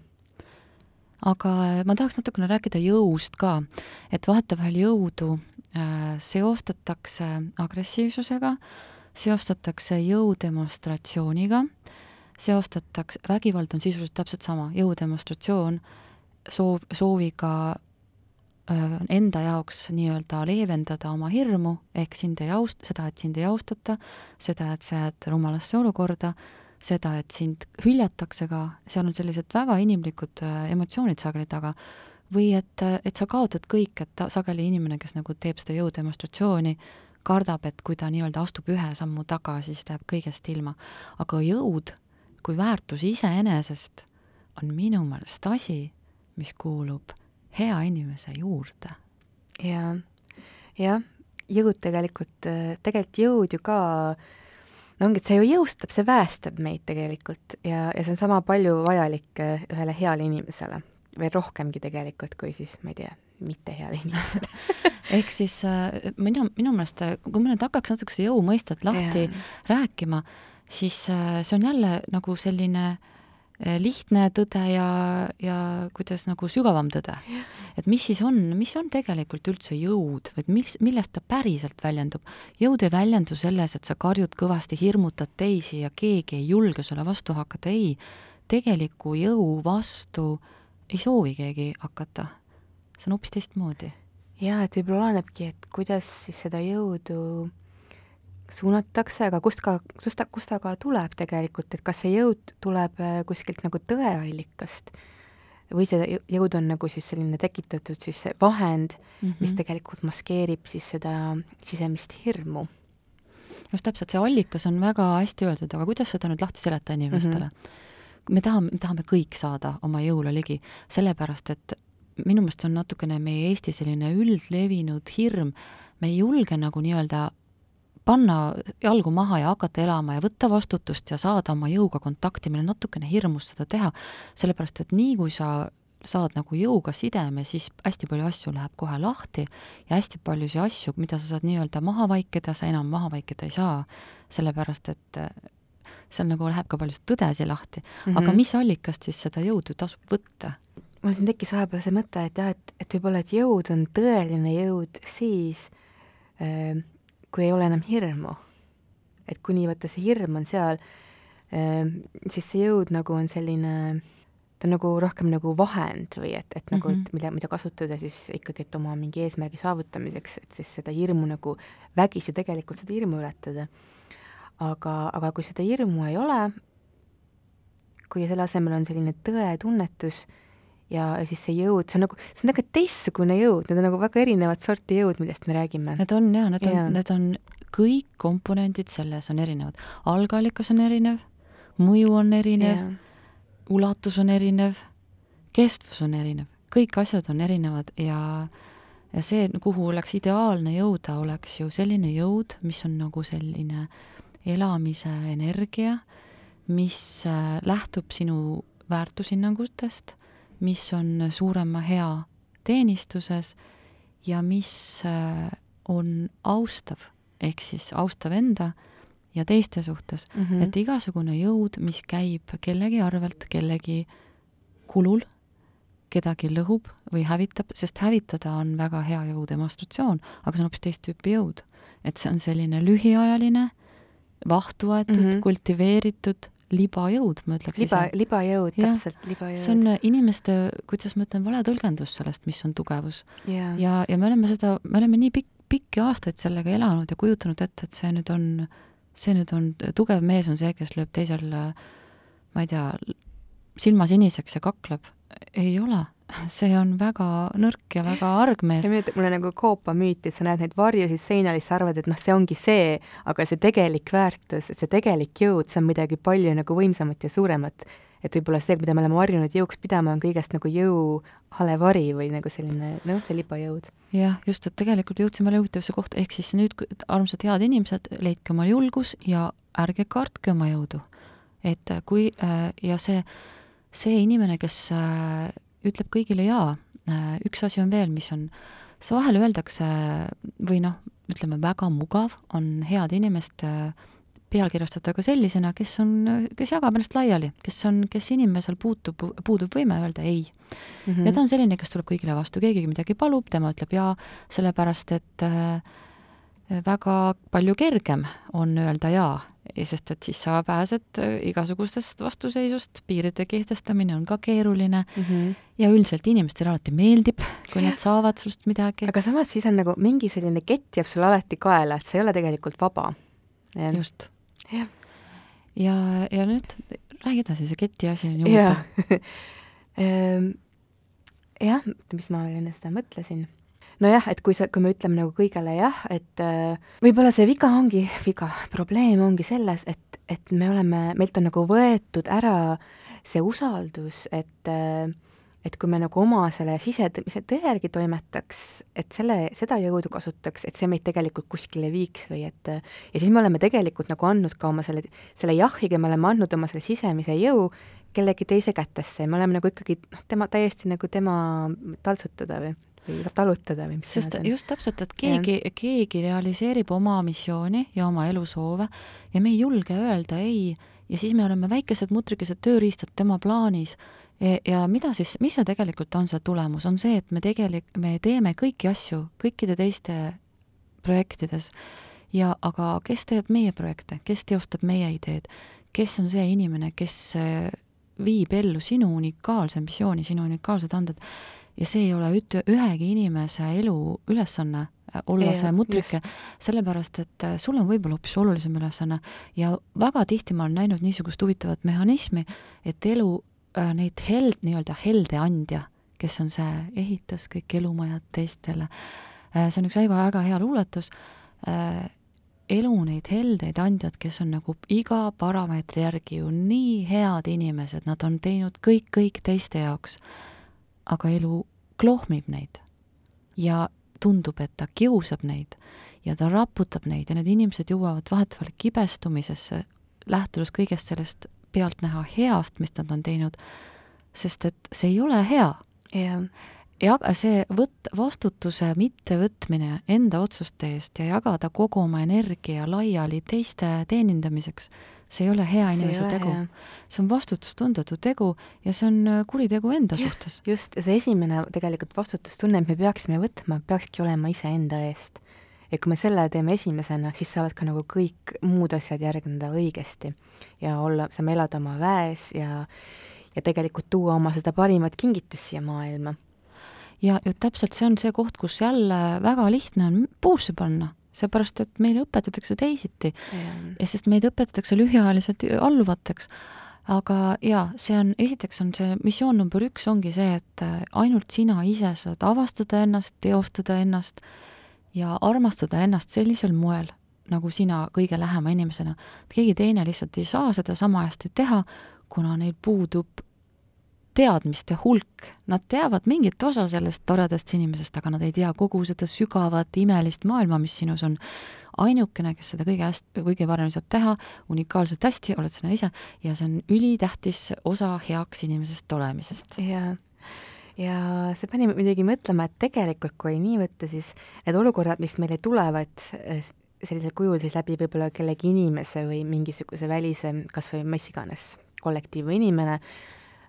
aga ma tahaks natukene rääkida jõust ka, et vahetevahel jõudu seostatakse agressiivsusega, seostatakse jõudemonstratsiooniga, seostatakse, vägivald on sisuliselt täpselt sama, jõudemonstratsioon, soov, sooviga äh, enda jaoks nii-öelda leevendada oma hirmu, ehk sind ei aust-, seda, et sind ei austata, seda, et sa jääd rumalasse olukorda, seda, et sind hüljatakse ka, seal on sellised väga inimlikud äh, emotsioonid sageli taga, või et, et sa kaotad kõik, et sageli inimene, kes nagu teeb seda jõudemonstratsiooni, kardab, et kui ta nii-öelda astub ühe sammu tagasi, siis ta jääb kõigest ilma. aga jõud kui väärtus iseenesest on minu meelest asi, mis kuulub hea inimese juurde. jaa, jah, jõud tegelikult, tegelikult jõud ju ka no ongi, et see ju jõustab, see päästab meid tegelikult ja, ja see on sama palju vajalik ühele heale inimesele, veel rohkemgi tegelikult, kui siis, ma ei tea, mitte heale inimesele ehk siis äh, minu, minu meelest, kui me nüüd hakkaks natukese jõu mõistet lahti yeah. rääkima, siis äh, see on jälle nagu selline äh, lihtne tõde ja, ja kuidas nagu sügavam tõde. et mis siis on, mis on tegelikult üldse jõud või mis, millest ta päriselt väljendub? jõud ei väljendu selles, et sa karjud kõvasti, hirmutad teisi ja keegi ei julge sulle vastu hakata, ei, tegeliku jõu vastu ei soovi keegi hakata. see on hoopis teistmoodi. jaa, et võib-olla olenebki, et kuidas siis seda jõudu suunatakse, aga kust ka, kust ta, kust ta ka tuleb tegelikult, et kas see jõud tuleb äh, kuskilt nagu tõeallikast või see jõud on nagu siis selline tekitatud siis see vahend mm, -hmm. mis tegelikult maskeerib siis seda sisemist hirmu. just täpselt, see allikas on väga hästi öeldud, aga kuidas seda nüüd lahti seletada inimestele mm? -hmm. Me tahame, me tahame kõik saada oma jõule ligi, sellepärast et minu meelest see on natukene meie Eesti selline üldlevinud hirm, me ei julge nagu nii-öelda panna jalgu maha ja hakata elama ja võtta vastutust ja saada oma jõuga kontakti, meil on natukene hirmus seda teha, sellepärast et nii, kui sa saad nagu jõuga sideme, siis hästi palju asju läheb kohe lahti ja hästi paljusid asju, mida sa saad nii-öelda maha vaikida, sa enam maha vaikida ei saa, sellepärast et seal nagu läheb ka palju tõdesi lahti mm. -hmm. aga mis allikast siis seda jõudu tasub võtta? mul siin tekkis vahepeal see mõte, et jah, et, et võib-olla, et jõud on tõeline jõud siis äh,, kui ei ole enam hirmu. et kuni vaata see hirm on seal, ehm, siis see jõud nagu on selline, ta on nagu rohkem nagu vahend või et, et nagu mm, -hmm. et mhm. mida, mida kasutada siis ikkagi, et oma mingi eesmärgi saavutamiseks, et siis seda hirmu nagu vägisi tegelikult seda hirmu ületada. Aga, aga kui seda hirmu ei ole, kui selle asemel on selline tõetunnetus, ja, ja siis see jõud, see on nagu, see on nagu teistsugune jõud, need on nagu väga erinevat sorti jõud, millest me räägime. Need on jaa, need on yeah., need on, kõik komponendid selles on erinevad. algallikas on erinev, mõju on erinev ulatus on erinev, kestvus on erinev, kõik asjad on erinevad ja ja see, kuhu oleks ideaalne jõuda, oleks ju selline jõud, mis on nagu selline elamise energia, mis äh, lähtub sinu väärtushinnangutest mis on suurema hea teenistuses ja mis äh, on austav, ehk siis austav enda ja teiste suhtes mm, -hmm. et igasugune jõud, mis käib kellegi arvelt, kellegi kulul, kedagi lõhub või hävitab, sest hävitada on väga hea jõu demonstratsioon, aga see on hoopis teist tüüpi jõud. et see on selline lühiajaline, vahtu võetud mm, -hmm. kultiveeritud, libajõud, ma ütleks liba, libajõud, täpselt, libajõud. see on inimeste, kuidas ma ütlen, vale tõlgendus sellest, mis on tugevus yeah.. ja, ja me oleme seda, me oleme nii pikk, pikki aastaid sellega elanud ja kujutanud ette, et see nüüd on, see nüüd on, tugev mees on see, kes lööb teisel, ma ei tea, silma siniseks ja kakleb. ei ole see on väga nõrk ja väga arg mees. see meenutab mulle nagu Koopa müüti, sa näed neid varjusid seinal, siis sa arvad, et noh, see ongi see, aga see tegelik väärtus, see tegelik jõud, see on midagi palju nagu võimsamat ja suuremat. et võib-olla see, mida me oleme harjunud jõuks pidama, on kõigest nagu jõu hale vari või nagu selline noh, see libajõud. jah, just, et tegelikult jõudsime jälle huvitavasse kohta, ehk siis nüüd, armsad head inimesed, leidke oma julgus ja ärge kartke oma jõudu. et kui äh, ja see, see inimene, kes äh, ütleb kõigile jaa. Äh, üks asi on veel, mis on, see vahel öeldakse või noh, ütleme väga mugav, on head inimest pealkirjastada ka sellisena, kes on, kes jagab ennast laiali, kes on, kes inimesel puutub, puudub võime öelda ei mm. -hmm. ja ta on selline, kes tuleb kõigile vastu, keegi midagi palub, tema ütleb jaa, sellepärast et äh, väga palju kergem on öelda jaa, sest et siis sa pääsed äh, igasugustest vastuseisust, piiride kehtestamine on ka keeruline mm -hmm. ja üldiselt inimestele alati meeldib, kui nad saavad sinust midagi. aga samas siis on nagu mingi selline kett jääb sulle alati kaela, et sa ei ole tegelikult vaba. just. jah. ja, ja nüüd räägi edasi, see keti asi on ju huvitav ehm, jah, mis ma veel enne seda mõtlesin nojah, et kui sa, kui me ütleme nagu kõigele jah, et äh, võib-olla see viga ongi, viga, probleem ongi selles, et, et me oleme, meilt on nagu võetud ära see usaldus, et äh, et kui me nagu oma selle sisemise tõe järgi toimetaks, et selle, seda jõudu kasutaks, et see meid tegelikult kuskile viiks või et ja siis me oleme tegelikult nagu andnud ka oma selle, selle jahiga, me oleme andnud oma selle sisemise jõu kellegi teise kätesse ja me oleme nagu ikkagi noh, tema täiesti nagu tema taltsutada või või talutada või mis sest just täpselt, et keegi, keegi realiseerib oma missiooni ja oma elusoove ja me ei julge öelda ei. Ja siis me oleme väikesed mutrikesed tööriistad tema plaanis. Ja, ja mida siis, mis see tegelikult on see tulemus, on see, et me tegelik-, me teeme kõiki asju kõikide teiste projektides. Ja aga kes teeb meie projekte, kes teostab meie ideed, kes on see inimene, kes viib ellu sinu unikaalse missiooni, sinu unikaalsed anded ja see ei ole üt-, ühegi inimese elu ülesanne äh, olla see mutrike, sellepärast et äh, sul on võib-olla hoopis olulisem ülesanne. Ja väga tihti ma olen näinud niisugust huvitavat mehhanismi, et elu äh, neid held, nii-öelda heldeandja, kes on see, ehitas kõik elumajad teistele. Äh,, see on üks väga-väga hea luuletus. Äh,, elu neid heldeid andjad, kes on nagu iga parameetri järgi ju nii head inimesed, nad on teinud kõik, kõik teiste jaoks aga elu klohmib neid. Ja tundub, et ta kiusab neid ja ta raputab neid ja need inimesed jõuavad vahetevahel kibestumisesse, lähtudes kõigest sellest pealtnäha heast, mis nad on teinud, sest et see ei ole hea. Yeah.. ja see võt-, vastutuse mittevõtmine enda otsuste eest ja jagada kogu oma energia laiali teiste teenindamiseks, see ei ole hea inimese tegu. see on vastutustundetu tegu ja see on äh, kuritegu enda suhtes. just, see esimene tegelikult vastutustunne, et me peaksime võtma, peakski olema iseenda eest. ja kui me selle teeme esimesena, siis saavad ka nagu kõik muud asjad järgneda õigesti ja olla, saame elada oma väes ja ja tegelikult tuua oma seda parimat kingitust siia maailma ja, ja täpselt see on see koht, kus jälle väga lihtne on puusse panna seepärast et meile õpetatakse teisiti ja sest meid õpetatakse lühiajaliselt alluvateks. aga jaa, see on, esiteks on see missioon number üks ongi see, et äh, ainult sina ise saad avastada ennast, teostada ennast ja armastada ennast sellisel moel, nagu sina kõige lähema inimesena. keegi teine lihtsalt ei saa seda sama hästi teha, kuna neil puudub teadmiste hulk, nad teavad mingit osa sellest toredast inimesest, aga nad ei tea kogu seda sügavat imelist maailma, mis sinus on. ainukene, kes seda kõige hästi, kõige paremini saab teha, unikaalselt hästi, oled sina ise ja see on ülitähtis osa heaks inimesest olemisest. jaa ja see pani muidugi mõtlema, et tegelikult, kui nii võtta, siis need olukorrad, mis meile tulevad eh, sellisel kujul siis läbi võib-olla kellegi inimese või mingisuguse välise, kas või mis iganes, kollektiiv või inimene,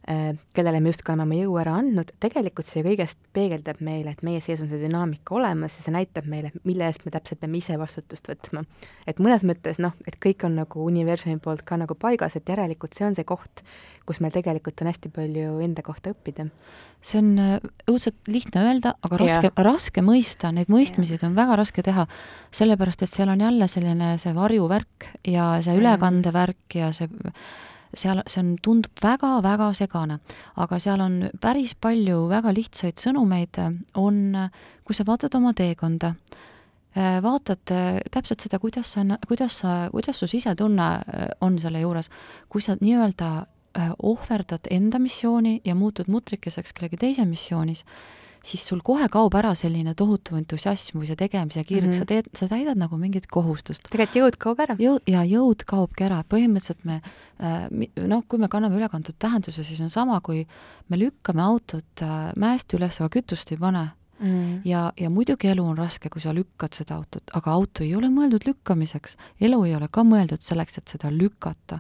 kellele me justkui oleme oma jõu ära andnud, tegelikult see kõigest peegeldab meile, et meie sees on see dünaamika olemas ja see näitab meile, mille eest me täpselt peame ise vastutust võtma. et mõnes mõttes noh, et kõik on nagu universumi poolt ka nagu paigas, et järelikult see on see koht, kus meil tegelikult on hästi palju enda kohta õppida. see on äh, õudselt lihtne öelda, aga raske, raske mõista, neid mõistmisi on väga raske teha, sellepärast et seal on jälle selline see varjuvärk ja see ülekandevärk ja see seal, see on, tundub väga-väga segane, aga seal on päris palju väga lihtsaid sõnumeid, on, kui sa vaatad oma teekonda, vaatad täpselt seda, kuidas sa, kuidas sa, kuidas su sisetunne on selle juures, kui sa nii-öelda ohverdad enda missiooni ja muutud mutrikeseks kellegi teise missioonis, siis sul kohe kaob ära selline tohutu entusiasm või see tegemise kirg mm, -hmm. sa teed, sa täidad nagu mingit kohustust. tegelikult jõud kaob ära. jõud, ja jõud kaobki ära, põhimõtteliselt me äh, noh, kui me kanname ülekantud tähenduse, siis on sama, kui me lükkame autot äh, mäest üles, aga kütust ei pane mm.. ja, ja muidugi elu on raske, kui sa lükkad seda autot, aga auto ei ole mõeldud lükkamiseks. elu ei ole ka mõeldud selleks, et seda lükata.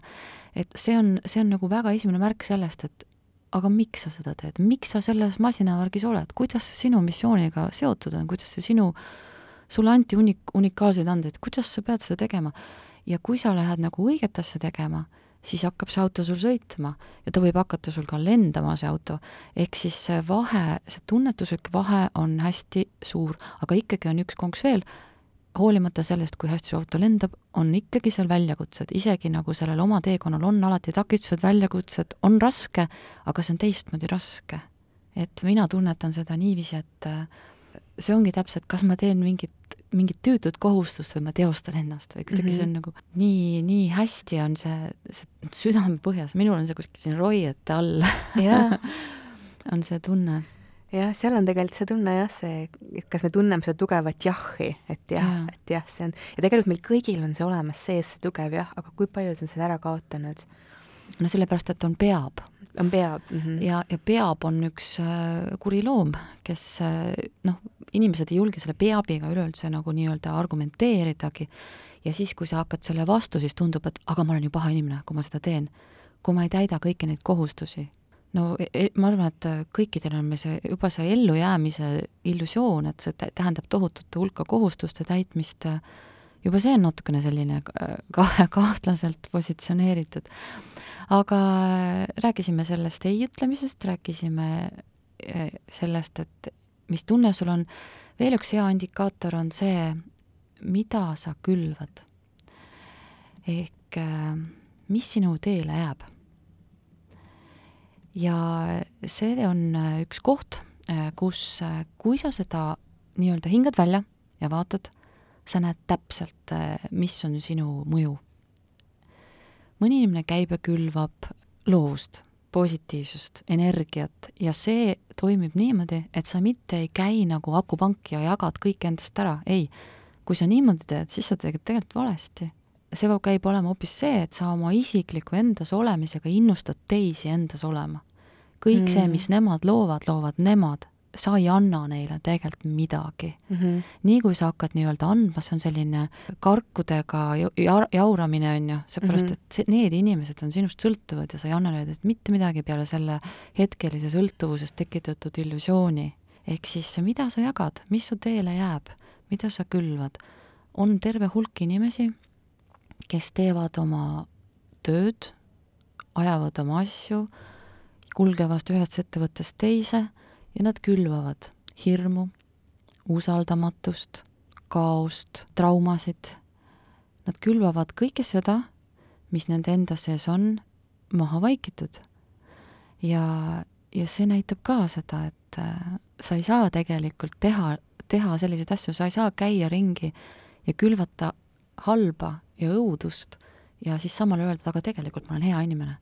et see on, see on nagu väga esimene märk sellest, et aga miks sa seda teed, miks sa selles masinavärgis oled, kuidas see sinu missiooniga seotud on, kuidas see sinu, sulle anti unik-, unikaalseid andeid, kuidas sa pead seda tegema? ja kui sa lähed nagu õiget asja tegema, siis hakkab see auto sul sõitma ja ta võib hakata sul ka lendama, see auto. ehk siis see vahe, see tunnetuslik vahe on hästi suur, aga ikkagi on üks konks veel, hoolimata sellest, kui hästi su auto lendab, on ikkagi seal väljakutsed, isegi nagu sellel oma teekonnal on alati takistused, väljakutsed, on raske, aga see on teistmoodi raske. et mina tunnetan seda niiviisi, et äh, see ongi täpselt, kas ma teen mingit mingit tüütut kohustust või ma teostan ennast või kuidagi mm -hmm. see on nagu nii, nii hästi on see, see südame põhjas, minul on see kuskil siin roiete all on see tunne. Jah, seal on tegelikult see tunne jah, see, et kas me tunneme seda tugevat jahhi, et jah ja., et jah, see on, ja tegelikult meil kõigil on see olemas sees, see tugev jah, aga kui paljud on seda ära kaotanud? no sellepärast, et on peab on peab mm. -hmm. ja, ja peab on üks äh, kuri loom, kes äh, noh, inimesed ei julge selle peabiga üleüldse nagu nii-öelda argumenteeridagi ja siis, kui sa hakkad selle vastu, siis tundub, et aga ma olen ju paha inimene, kui ma seda teen. kui ma ei täida kõiki neid kohustusi. No e, e ma arvan, et kõikidel on meil see, juba see ellujäämise illusioon, et see tähendab tohutut hulka kohustuste täitmist, juba see on natukene selline kahe, kahtlaselt positsioneeritud. aga rääkisime sellest ei ütlemisest, rääkisime sellest, et mis tunne sul on. veel üks hea indikaator on see, mida sa külvad. ehk äh, mis sinu teele jääb. Ja see on äh, üks koht, äh, kus, kui sa seda nii-öelda hingad välja ja vaatad, sa näed täpselt, mis on sinu mõju. mõni inimene käib ja külvab loovust positiivsust, energiat ja see toimib niimoodi, et sa mitte ei käi nagu akupank ja jagad kõik endast ära, ei. kui sa niimoodi teed, siis sa teed tegelikult valesti. See käib olema hoopis see, et sa oma isikliku endas olemisega innustad teisi endas olema. kõik mm. see, mis nemad loovad, loovad nemad sa ei anna neile tegelikult midagi mm. -hmm. nii kui sa hakkad nii-öelda andma, see on selline karkudega ja, jauramine, on ju, seepärast mm, -hmm. et see, need inimesed on sinust sõltuvad ja sa ei anna neile mitte midagi peale selle hetkelise sõltuvusest tekitatud illusiooni. ehk siis mida sa jagad, mis su teele jääb, mida sa külvad. on terve hulk inimesi, kes teevad oma tööd, ajavad oma asju, kulgevad ühest ettevõttest teise ja nad külvavad hirmu, usaldamatust, kaost, traumasid. Nad külvavad kõike seda, mis nende enda sees on, maha vaikitud. ja, ja see näitab ka seda, et äh, sa ei saa tegelikult teha, teha selliseid asju, sa ei saa käia ringi ja külvata halba ja õudust ja siis samal öelda, aga tegelikult ma olen hea inimene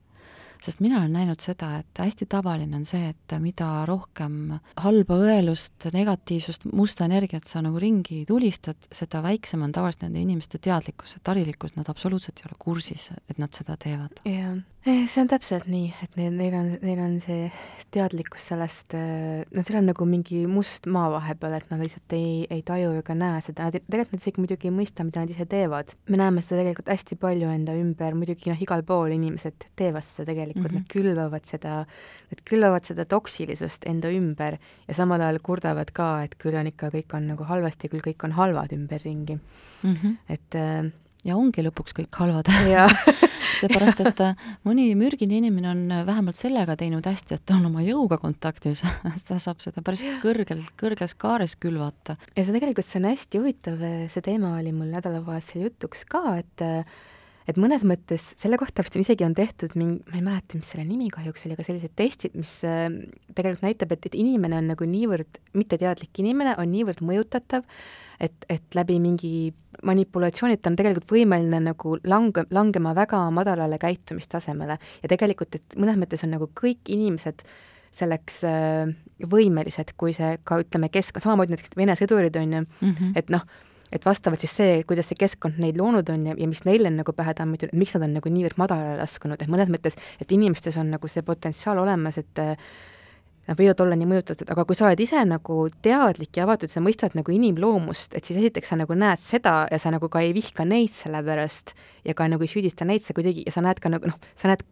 sest mina olen näinud seda, et hästi tavaline on see, et mida rohkem halba õelust, negatiivsust, musta energiat sa nagu ringi tulistad, seda väiksem on tavaliselt nende inimeste teadlikkus, et harilikult nad absoluutselt ei ole kursis, et nad seda teevad. jah, Eh, see on täpselt nii, et neil, neil on, neil on see teadlikkus sellest, eh, noh, seal on nagu mingi must maa vahepeal, et nad lihtsalt ei, ei taju ega näe seda, tegelikult nad isegi muidugi ei mõista, mida nad ise teevad. me näeme seda tegelikult hästi palju enda ümber, muidugi noh, igal pool inimesed teevad seda tegelikult mm, -hmm. nad külvavad seda, nad külvavad seda toksilisust enda ümber ja samal ajal kurdavad ka, et küll on ikka, kõik on nagu halvasti, küll kõik on halvad ümberringi mm. -hmm. et äh, ja ongi lõpuks kõik halvad seepärast, et äh, mõni mürgine inimene on äh, vähemalt sellega teinud hästi, et ta on oma jõuga kontaktis ta saab seda päris kõrgel, kõrges kaares külvata. ja see tegelikult, see on hästi huvitav, see teema oli mul nädalavahetusel jutuks ka, et et mõnes mõttes selle kohta vist isegi on tehtud mingi, ma ei mäleta, mis selle nimi kahjuks oli, aga sellised testid, mis äh, tegelikult näitab, et, et inimene on nagu niivõrd, mitteteadlik inimene on niivõrd mõjutatav, et, et läbi mingi manipulatsiooni ta on tegelikult võimeline nagu lange, langema väga madalale käitumistasemele ja tegelikult, et mõnes mõttes on nagu kõik inimesed selleks äh, võimelised, kui see ka ütleme, kesk-, samamoodi näiteks Vene sõdurid on ju mm, -hmm. et noh, et vastavalt siis see, kuidas see keskkond neid loonud on ja, ja mis neile on nagu pähe tammitud, et miks nad on nagu niivõrd madalale laskunud, et mõnes mõttes, et inimestes on nagu see potentsiaal olemas, et nad võivad olla nii mõjutatud, aga kui sa oled ise nagu teadlik ja avatud, sa mõistad nagu inimloomust, et siis esiteks sa nagu näed seda ja sa nagu ka ei vihka neid selle pärast ja ka nagu ei süüdista neid sa kuidagi ja sa näed ka nagu noh, sa näed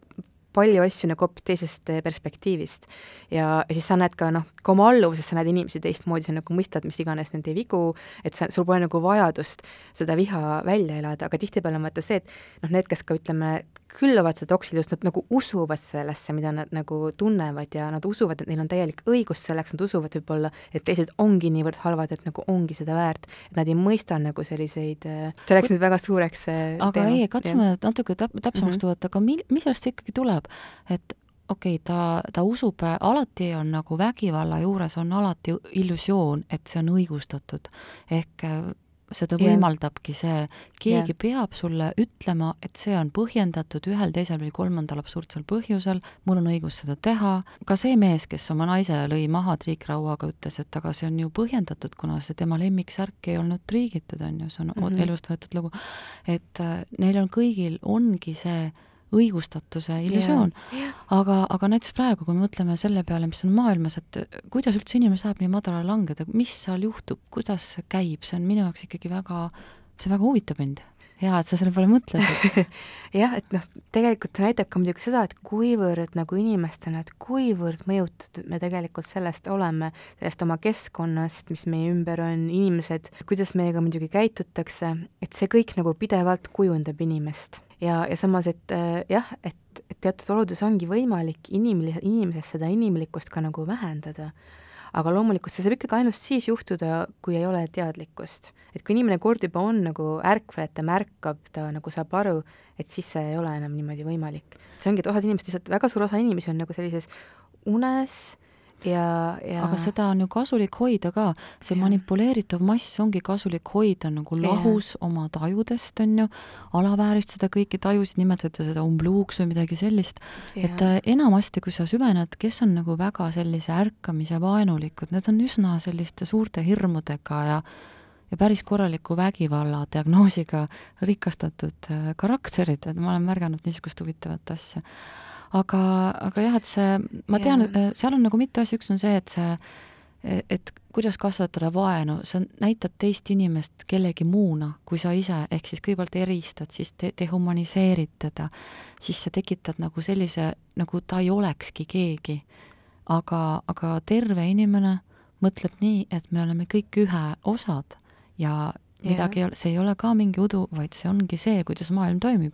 palju asju nagu hoopis teisest eh, perspektiivist. ja, ja siis sa näed ka noh, ka oma alluvuses sa näed inimesi teistmoodi, sa nagu mõistad mis iganes nende vigu, et sa, sul pole nagu vajadust seda viha välja elada, aga tihtipeale on vaata see, et noh, need, kes ka ütleme, külvavad seda toksilisust, nad nagu usuvad sellesse, mida nad nagu tunnevad ja nad usuvad, et neil on täielik õigus selleks, nad usuvad võib-olla, et teised ongi niivõrd halvad, et nagu ongi seda väärt, et nad ei mõista nagu selliseid, äh, see läks nüüd väga suureks äh, aga teema. ei, katsume ja. natuke täp-, täpsemaks mm -hmm. tuua, et aga mil-, millest see ikkagi tuleb, et okei okay,, ta, ta usub, alati on nagu vägivalla juures on alati illusioon, et see on õigustatud. ehk seda yeah. võimaldabki see, keegi yeah. peab sulle ütlema, et see on põhjendatud ühel, teisel või kolmandal absurdsel põhjusel, mul on õigus seda teha, ka see mees, kes oma naise lõi maha triikrauaga, ütles, et aga see on ju põhjendatud, kuna see tema lemmiksärk ei olnud triigitud, on ju, see on mm -hmm. elust võetud lugu. et äh, neil on kõigil, ongi see õigustatuse illusioon. Yeah.. aga, aga näiteks praegu, kui me mõtleme selle peale, mis on maailmas, et kuidas üldse inimene saab nii madalale langeda, mis seal juhtub, kuidas see käib, see on minu jaoks ikkagi väga, see väga huvitab mind. hea, et sa selle peale mõtled jah, et noh, tegelikult see näitab ka muidugi seda, et kuivõrd nagu inimestena, et kuivõrd mõjutatud me tegelikult sellest oleme, sellest oma keskkonnast, mis meie ümber on, inimesed, kuidas meiega muidugi käitutakse, et see kõik nagu pidevalt kujundab inimest ja, ja samas, et äh, jah, et, et teatud oludes ongi võimalik inimli-, inimeses seda inimlikkust ka nagu vähendada. aga loomulikult see saab ikkagi ainult siis juhtuda, kui ei ole teadlikkust. et kui inimene kord juba on nagu ärkvel, et ta märkab, ta nagu saab aru, et siis see ei ole enam niimoodi võimalik. see ongi, et osad inimesed lihtsalt, väga suur osa inimesi on nagu sellises unes ja, ja. Aga seda on ju kasulik hoida ka, see ja. manipuleeritav mass ongi kasulik hoida nagu lahus ja. oma tajudest, on ju, alavääristada kõiki tajusid, nimetada seda umbluuks või midagi sellist, et äh, enamasti, kui sa süvened, kes on nagu väga sellise ärkamise vaenulikud, need on üsna selliste suurte hirmudega ja ja päris korraliku vägivalla diagnoosiga rikastatud äh, karakterid, et ma olen märganud niisugust huvitavat asja aga, aga jah, et see, ma tean, seal on nagu mitu asja, üks on see, et see, et kuidas kasvatada vaenu, sa näitad teist inimest kellegi muuna kui sa ise, ehk siis kõigepealt eristad, siis te-, dehumaniseerid teda, siis sa tekitad nagu sellise, nagu ta ei olekski keegi. aga, aga terve inimene mõtleb nii, et me oleme kõik ühe osad ja midagi ei ole, see ei ole ka mingi udu, vaid see ongi see, kuidas maailm toimib.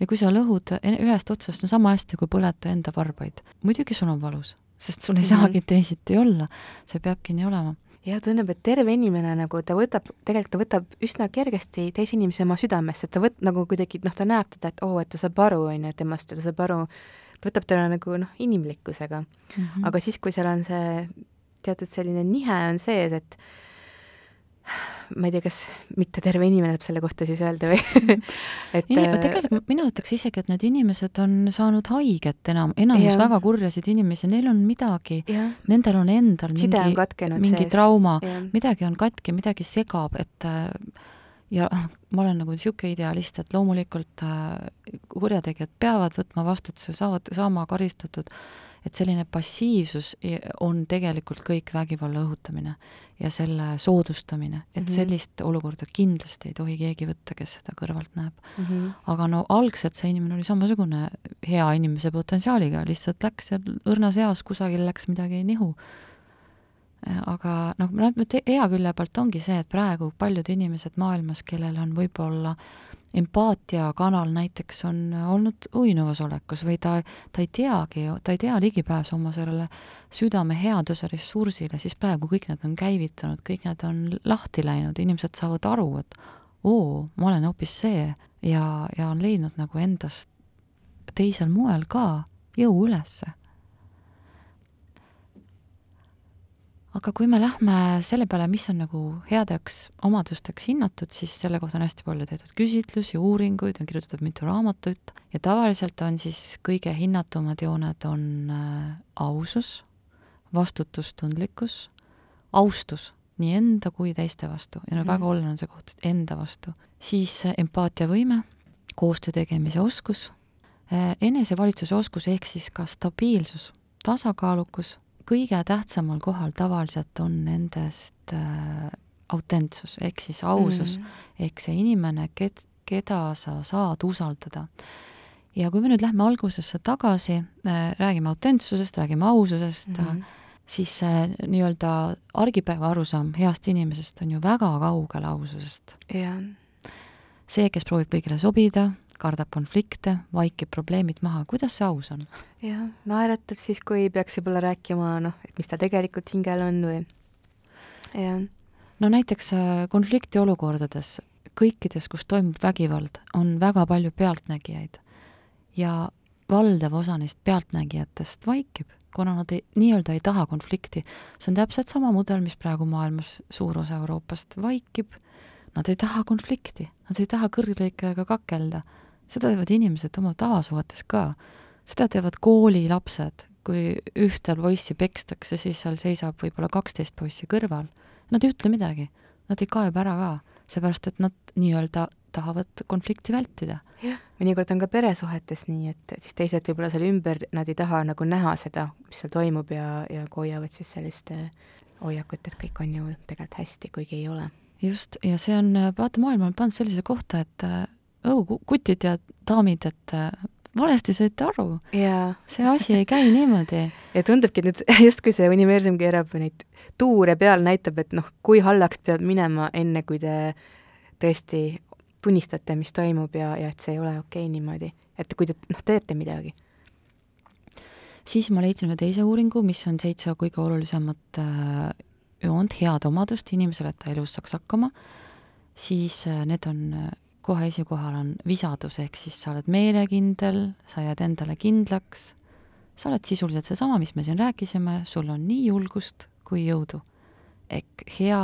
ja kui sa lõhud ühest otsast, no sama hästi kui põleta enda varbaid, muidugi sul on valus, sest sul ei -hmm. saagi teisiti olla, see peabki nii olema ja tundub, et terve inimene nagu ta võtab, tegelikult ta võtab üsna kergesti teise inimese oma südamesse, et ta võt-, nagu kuidagi noh, ta näeb teda, et oo oh,, et ta saab aru, on ju, temast ja ta saab aru, ta võtab teda nagu noh, inimlikkusega mm. -hmm. aga siis, kui seal on see teatud selline nihe on sees, et ma ei tea, kas mitte terve inimene saab selle kohta siis öelda või et Inim, äh, tegelikult mina ütleks isegi, et need inimesed on saanud haiget enam, enamus ja. väga kurjasid inimesi, neil on midagi, nendel on endal Side mingi, mingi sees. trauma, midagi on katki, midagi segab, et äh, ja ma olen nagu niisugune idealist, et loomulikult äh, kurjategijad peavad võtma vastutuse, saavad saama karistatud et selline passiivsus on tegelikult kõik vägivalla õhutamine ja selle soodustamine, et mm -hmm. sellist olukorda kindlasti ei tohi keegi võtta, kes seda kõrvalt näeb mm. -hmm. aga no algselt see inimene oli samasugune hea inimese potentsiaaliga, lihtsalt läks seal õrnas eas kusagil läks midagi nihu. aga noh, hea külje pealt ongi see, et praegu paljud inimesed maailmas, kellel on võib-olla äh, empaatiakanal näiteks on olnud uinuvas olekus või ta, ta ei teagi, ta ei tea ligipääsu oma sellele südame headuse ressursile, siis praegu kõik need on käivitanud, kõik need on lahti läinud, inimesed saavad aru, et oo, ma olen hoopis see ja, ja on leidnud nagu endast teisel moel ka jõu ülesse aga kui me lähme selle peale, mis on nagu headeks omadusteks hinnatud, siis selle kohta on hästi palju tehtud küsitlusi, uuringuid, on kirjutatud mitu raamatut ja tavaliselt on siis kõige hinnatumad jooned on äh, ausus, vastutustundlikkus, austus nii enda kui teiste vastu ja no mm. väga oluline on see koht, et enda vastu, siis äh, empaatiavõime, koostöö tegemise oskus äh,, enesevalitsuse oskus ehk siis ka stabiilsus, tasakaalukus kõige tähtsamal kohal tavaliselt on nendest äh, autentsus ehk siis ausus mm. -hmm. ehk see inimene, ked-, keda sa saad usaldada. ja kui me nüüd lähme algusesse tagasi äh,, räägime autentsusest, räägime aususest mm, -hmm. siis see äh, nii-öelda argipäeva arusaam heast inimesest on ju väga kaugel aususest. jah. see, kes proovib kõigile sobida, kardab konflikte, vaikib probleemid maha, kuidas see aus on? jah, naeratab siis, kui peaks võib-olla rääkima, noh, et mis ta tegelikult hingel on või jah. no näiteks äh, konfliktiolukordades, kõikides, kus toimub vägivald, on väga palju pealtnägijaid ja valdav osa neist pealtnägijatest vaikib, kuna nad ei, nii-öelda ei taha konflikti. see on täpselt sama mudel, mis praegu maailmas suur osa Euroopast vaikib, nad ei taha konflikti, nad ei taha kõrglõikajaga kakelda seda teevad inimesed oma tavasuhetes ka. seda teevad koolilapsed, kui ühte poissi pekstakse, siis seal seisab võib-olla kaksteist poissi kõrval. Nad ei ütle midagi, nad ei kaeba ära ka, seepärast et nad nii-öelda tahavad konflikti vältida. jah, mõnikord on ka peresuhetes nii, et siis teised võib-olla seal ümber, nad ei taha nagu näha seda, mis seal toimub ja, ja hoiavad siis sellist äh, hoiakut, et kõik on ju tegelikult hästi, kuigi ei ole. just, ja see on, vaata, maailm on pannud sellisesse kohta, et äh, oh, kutid ja daamid, et äh, valesti saite aru. see asi ei käi niimoodi. ja tundubki, et nüüd justkui see universum keerab neid tuure peal, näitab, et noh, kui hallaks peab minema, enne kui te tõesti tunnistate, mis toimub ja, ja et see ei ole okei okay niimoodi. et kui te noh, teete midagi. siis ma leidsin ühe teise uuringu, mis on seitse kõige olulisemat äh, joont, head omadust inimesele, et ta elus saaks hakkama, siis äh, need on äh, kohe esikohal on visadus, ehk siis sa oled meelekindel, sa jääd endale kindlaks, sa oled sisuliselt seesama, mis me siin rääkisime, sul on nii julgust kui jõudu. ehk hea,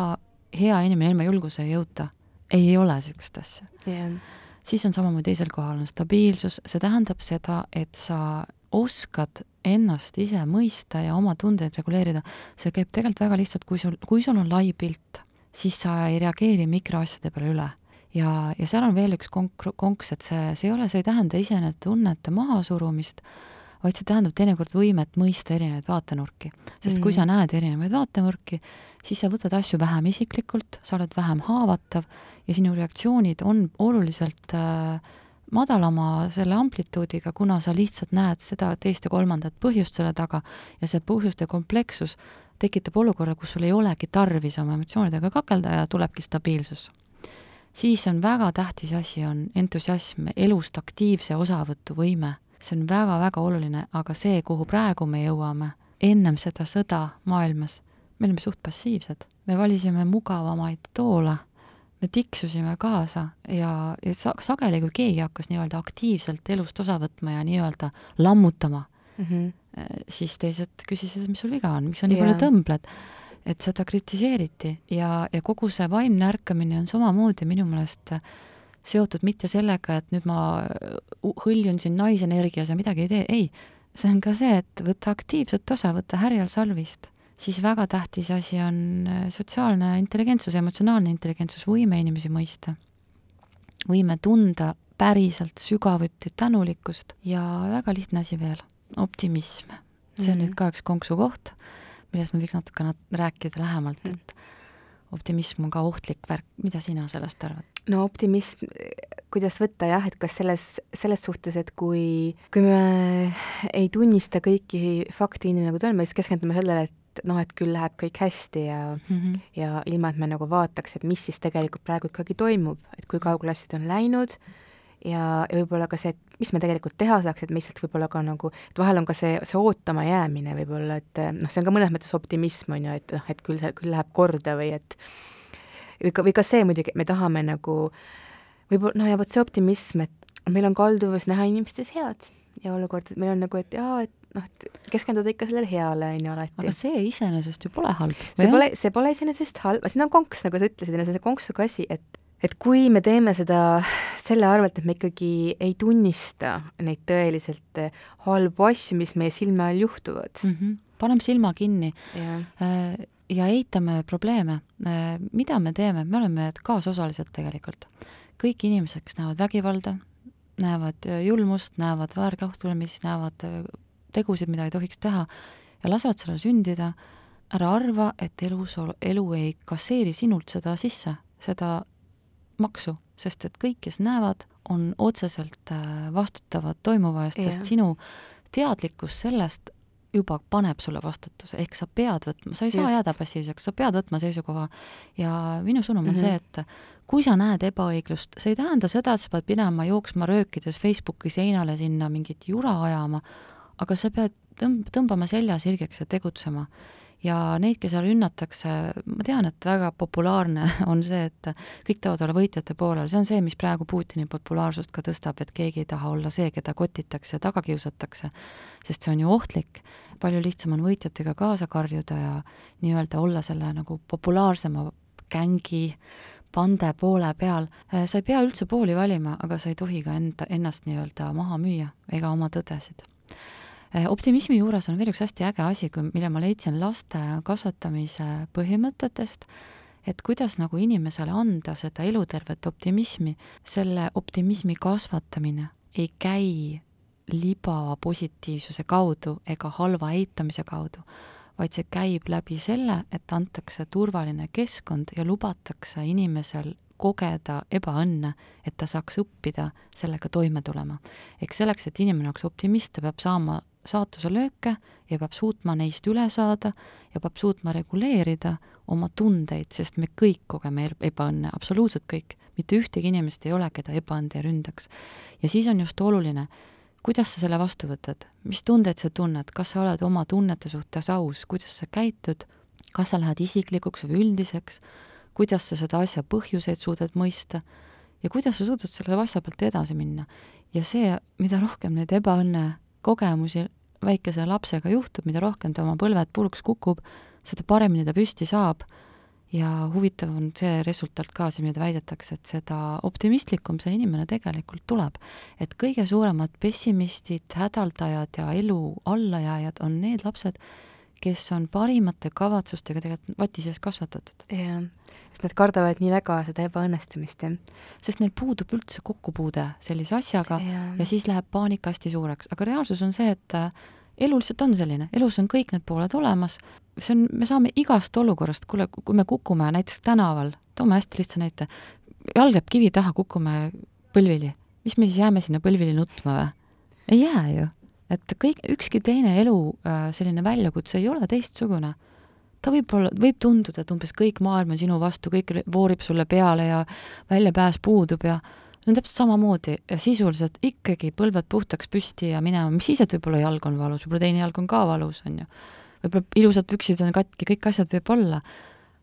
hea inimene ilma julguse ja jõuta ei ole niisugust asja. Yeah.. siis on samamoodi teisel kohal on stabiilsus, see tähendab seda, et sa oskad ennast ise mõista ja oma tundeid reguleerida. see käib tegelikult väga lihtsalt, kui sul, kui sul on lai pilt, siis sa ei reageeri mikroasjade peale üle ja, ja seal on veel üks konk-, konks, et see, see ei ole, see ei tähenda iseenesest tunnete mahasurumist, vaid see tähendab teinekord võimet mõista erinevaid vaatenurki. sest mm. kui sa näed erinevaid vaatenurki, siis sa võtad asju vähem isiklikult, sa oled vähem haavatav ja sinu reaktsioonid on oluliselt äh, madalama selle amplituudiga, kuna sa lihtsalt näed seda teist ja kolmandat põhjust selle taga ja see põhjuste komplekssus tekitab olukorra, kus sul ei olegi tarvis oma emotsioonidega kakelda ja tulebki stabiilsus siis on väga tähtis asi, on entusiasm, elust aktiivse osavõtuvõime. see on väga-väga oluline, aga see, kuhu praegu me jõuame, ennem seda sõda maailmas, me olime suht passiivsed, me valisime mugavamaid toole, me tiksusime kaasa ja, ja sa-, sageli, kui keegi hakkas nii-öelda aktiivselt elust osa võtma ja nii-öelda lammutama mm, -hmm. siis teised küsisid, mis sul viga on, miks sa nii yeah. palju tõmbled et seda kritiseeriti ja, ja kogu see vaimne ärkamine on samamoodi minu meelest seotud mitte sellega, et nüüd ma hõljun siin naisenergias ja midagi ei tee, ei, see on ka see, et võtta aktiivset osa, võtta härjal salvist. siis väga tähtis asi on sotsiaalne intelligentsus, emotsionaalne intelligentsus, võime inimesi mõista. võime tunda päriselt sügavuti tänulikkust ja väga lihtne asi veel, optimism. see on mm -hmm. nüüd ka üks konksukoht millest me võiks natuke nat-, rääkida lähemalt, mm. et optimism on ka ohtlik värk, mida sina sellest arvad? no optimism, kuidas võtta jah, et kas selles, selles suhtes, et kui, kui me ei tunnista kõiki fakte nii, nagu ta on, me siis keskendume sellele, et noh, et küll läheb kõik hästi ja mm, -hmm. ja ilma, et me nagu vaataks, et mis siis tegelikult praegu ikkagi toimub, et kui kaugele asjad on läinud ja, ja võib-olla ka see, et mis me tegelikult teha saaks, et me lihtsalt võib-olla ka nagu, et vahel on ka see, see ootama jäämine võib-olla, et noh, see on ka mõnes mõttes optimism, on ju, et noh, et küll see, küll läheb korda või et või ka, või ka see muidugi, et me tahame nagu võib-olla, no ja vot see optimism, et meil on kalduvus näha inimestes head ja olukord, et meil on nagu, et jaa, et noh, et keskenduda ikka sellele heale, on ju, alati. aga see iseenesest ju pole halb. see pole, see pole iseenesest halb, siin on konks, nagu sa ütlesid, see konksuga asi, et et kui me teeme seda selle arvelt, et me ikkagi ei tunnista neid tõeliselt eh, halbu asju, mis meie silme all juhtuvad mm. -hmm. paneme silma kinni ja. Äh, ja eitame probleeme. Äh, mida me teeme, me oleme kaasosalised tegelikult. kõik inimesed, kes näevad vägivalda, näevad julmust, näevad väärkohtlemist, näevad tegusid, mida ei tohiks teha, ja lasevad sellel sündida, ära arva, et elus, elu ei kasseeri sinult seda sisse, seda maksu, sest et kõik, kes näevad, on otseselt äh, vastutavad toimuva eest, sest sinu teadlikkus sellest juba paneb sulle vastutuse, ehk sa pead võtma, sa ei saa Just. jääda passiivseks, sa pead võtma seisukoha. ja minu sõnum on mm -hmm. see, et kui sa näed ebaõiglust, see ei tähenda seda, et sa pead minema jooksma röökides Facebooki seinale sinna mingit jura ajama, aga sa pead tõmb-, tõmbama selja sirgeks ja tegutsema ja neid, keda rünnatakse, ma tean, et väga populaarne on see, et kõik tahavad olla võitjate poolel, see on see, mis praegu Putini populaarsust ka tõstab, et keegi ei taha olla see, keda kotitakse ja taga kiusatakse, sest see on ju ohtlik. palju lihtsam on võitjatega kaasa karjuda ja nii-öelda olla selle nagu populaarsema gängi pande poole peal. sa ei pea üldse pooli valima, aga sa ei tohi ka enda, ennast nii-öelda maha müüa ega oma tõdesid Äh, optimismi juures on veel üks hästi äge asi, mille ma leidsin laste kasvatamise põhimõtetest, et kuidas nagu inimesele anda seda elutervet optimismi, selle optimismi kasvatamine ei käi libapositiivsuse kaudu ega halva eitamise kaudu, vaid see käib läbi selle, et antakse turvaline keskkond ja lubatakse inimesel kogeda ebaõnne, et ta saaks õppida sellega toime tulema. ehk selleks, et inimene oleks optimist, ta peab saama saatuse lööke ja peab suutma neist üle saada ja peab suutma reguleerida oma tundeid, sest me kõik kogeme ebaõnne, absoluutselt kõik. mitte ühtegi inimest ei ole, keda ebaõnn ei ründaks. ja siis on just oluline, kuidas sa selle vastu võtad, mis tundeid sa tunned, kas sa oled oma tunnete suhtes aus, kuidas sa käitud, kas sa lähed isiklikuks või üldiseks, kuidas sa seda asja põhjuseid suudad mõista ja kuidas sa suudad selle asja pealt edasi minna. ja see, mida rohkem neid ebaõnne kogemusi väikese lapsega juhtub, mida rohkem ta oma põlved puruks kukub, seda paremini ta püsti saab ja huvitav on see resultaat ka siin, mida väidetakse, et seda optimistlikum see inimene tegelikult tuleb. et kõige suuremad pessimistid, hädaldajad ja elu allajääjad on need lapsed, kes on parimate kavatsustega tegelikult vati sees kasvatatud. jah, sest nad kardavad nii väga seda ebaõnnestumist, jah. sest neil puudub üldse kokkupuude sellise asjaga ja, ja siis läheb paanika hästi suureks, aga reaalsus on see, et äh, elu lihtsalt on selline, elus on kõik need pooled olemas, see on, me saame igast olukorrast, kuule, kui me kukume näiteks tänaval, toome hästi lihtsa näite, jalg jääb kivi taha, kukume põlvili, mis me siis jääme sinna põlvili nutma või? ei jää ju et kõik, ükski teine elu äh, selline väljakutse ei ole teistsugune. ta võib olla, võib tunduda, et umbes kõik maailm on sinu vastu, kõik voorib sulle peale ja väljapääs puudub ja see on täpselt samamoodi ja sisuliselt ikkagi põlved puhtaks püsti ja minema, mis siis, et võib-olla jalg on valus, võib-olla teine jalg on ka valus, on ju. võib-olla ilusad püksid on katki, kõik asjad võib olla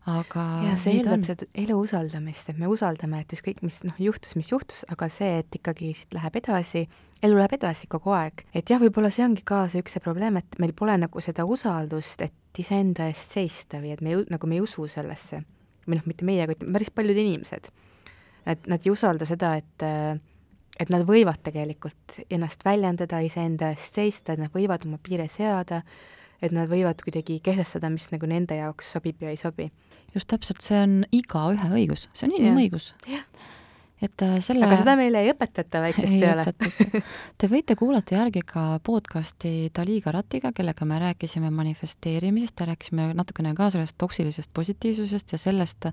aga ja see eeldab seda elu usaldamist, et me usaldame, et ükskõik, mis noh, juhtus, mis juhtus, aga see, et ikkagi siit läheb edasi, elu läheb edasi kogu aeg. et jah, võib-olla see ongi ka see üks see probleem, et meil pole nagu seda usaldust, et iseenda eest seista või et me nagu me ei usu sellesse. või noh, mitte meie, vaid päris paljud inimesed. et nad ei usalda seda, et et nad võivad tegelikult ennast väljendada, iseenda eest seista, et nad võivad oma piire seada, et nad võivad kuidagi kehtestada, mis nagu nende jaoks sobib ja ei sobi just täpselt, see on igaühe õigus, see on inimõigus. Et äh, selle aga seda meile ei õpetata väiksest ei peale. Te võite kuulata järgi ka podcasti Dali Karatiga, kellega me rääkisime manifesteerimisest ja rääkisime natukene ka sellest toksilisest positiivsusest ja sellest,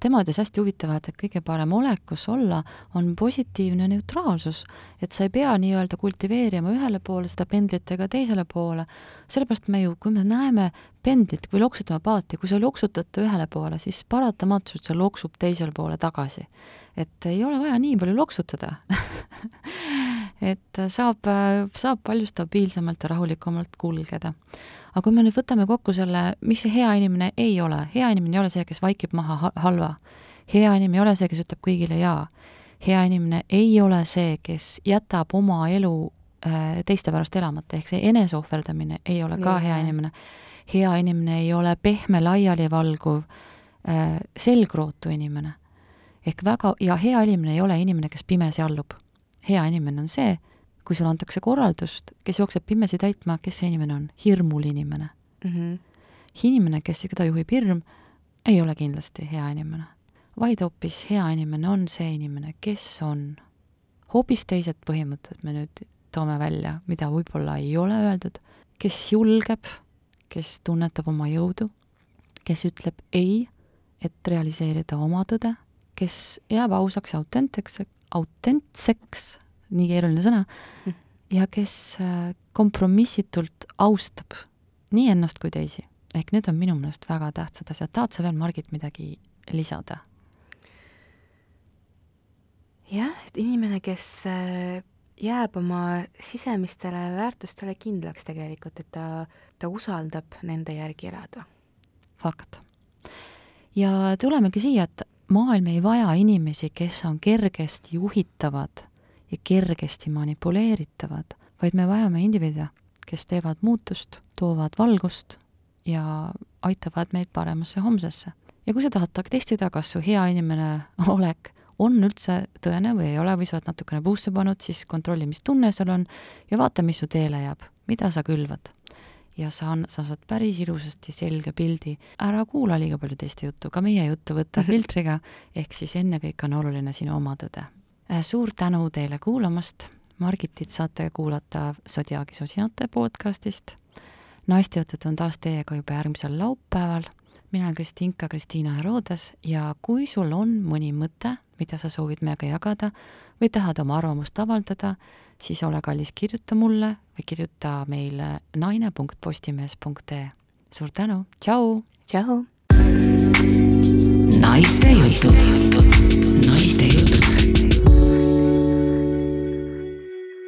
tema ütles hästi huvitava, et kõige parem olek, kus olla, on positiivne neutraalsus. et sa ei pea nii-öelda kultiveerima ühele poole seda pendlit ega teisele poole, sellepärast me ju, kui me näeme pendlit või loksutame paati, kui sa loksutad ta ühele poole, siis paratamatult see loksub teisele poole tagasi. et ei ole vaja nii palju loksutada et saab, saab palju stabiilsemalt ja rahulikumalt kulgeda. aga kui me nüüd võtame kokku selle, mis see hea inimene ei ole, hea inimene ei ole see, kes vaikib maha halva. hea inimene ei ole see, kes ütleb kõigile jaa. hea inimene ei ole see, kes jätab oma elu äh, teiste pärast elamata, ehk see eneseohverdamine ei ole ka Nii, hea inimene hea inimene ei ole pehme laialivalguv äh, selgrootu inimene. ehk väga, ja hea inimene ei ole inimene, kes pimesi allub. hea inimene on see, kui sulle antakse korraldust, kes jookseb pimesi täitma, kes see inimene on? hirmul inimene mm. -hmm. inimene, kes, keda juhib hirm, ei ole kindlasti hea inimene. vaid hoopis hea inimene on see inimene, kes on hoopis teised põhimõtted me nüüd toome välja, mida võib-olla ei ole öeldud, kes julgeb kes tunnetab oma jõudu, kes ütleb ei, et realiseerida oma tõde, kes jääb ausaks ja autentseks, autentseks, nii keeruline sõna, ja kes äh, kompromissitult austab nii ennast kui teisi. ehk need on minu meelest väga tähtsad asjad. tahad sa veel, Margit, midagi lisada? jah, et inimene, kes äh, jääb oma sisemistele väärtustele kindlaks tegelikult, et ta, ta usaldab nende järgi elada. fakt. ja tulemegi siia, et maailm ei vaja inimesi, kes on kergesti juhitavad ja kergesti manipuleeritavad, vaid me vajame indiviide, kes teevad muutust, toovad valgust ja aitavad meid paremasse homsesse. ja kui sa tahad testida, kas su hea inimene olek on üldse tõene või ei ole või sa oled natukene puusse pannud, siis kontrolli, mis tunne sul on ja vaata, mis su teele jääb, mida sa külvad. Ja sa, sa saad päris ilusasti selge pildi, ära kuula liiga palju teiste juttu, ka meie juttu võta filtriga, ehk siis ennekõike on oluline sinu oma tõde. Äh, suur tänu teile kuulamast, Margitit saate kuulata Zodiaagi sosinate podcastist, naistejutud on taas teiega juba järgmisel laupäeval. Mina olen Kristinka Kristiina Herodes ja kui sul on mõni mõte, mida sa soovid meiega jagada või tahad oma arvamust avaldada, siis ole kallis, kirjuta mulle või kirjuta meile naine.postimees.ee. suur tänu, tšau! tšau! naiste jutud, naiste jutud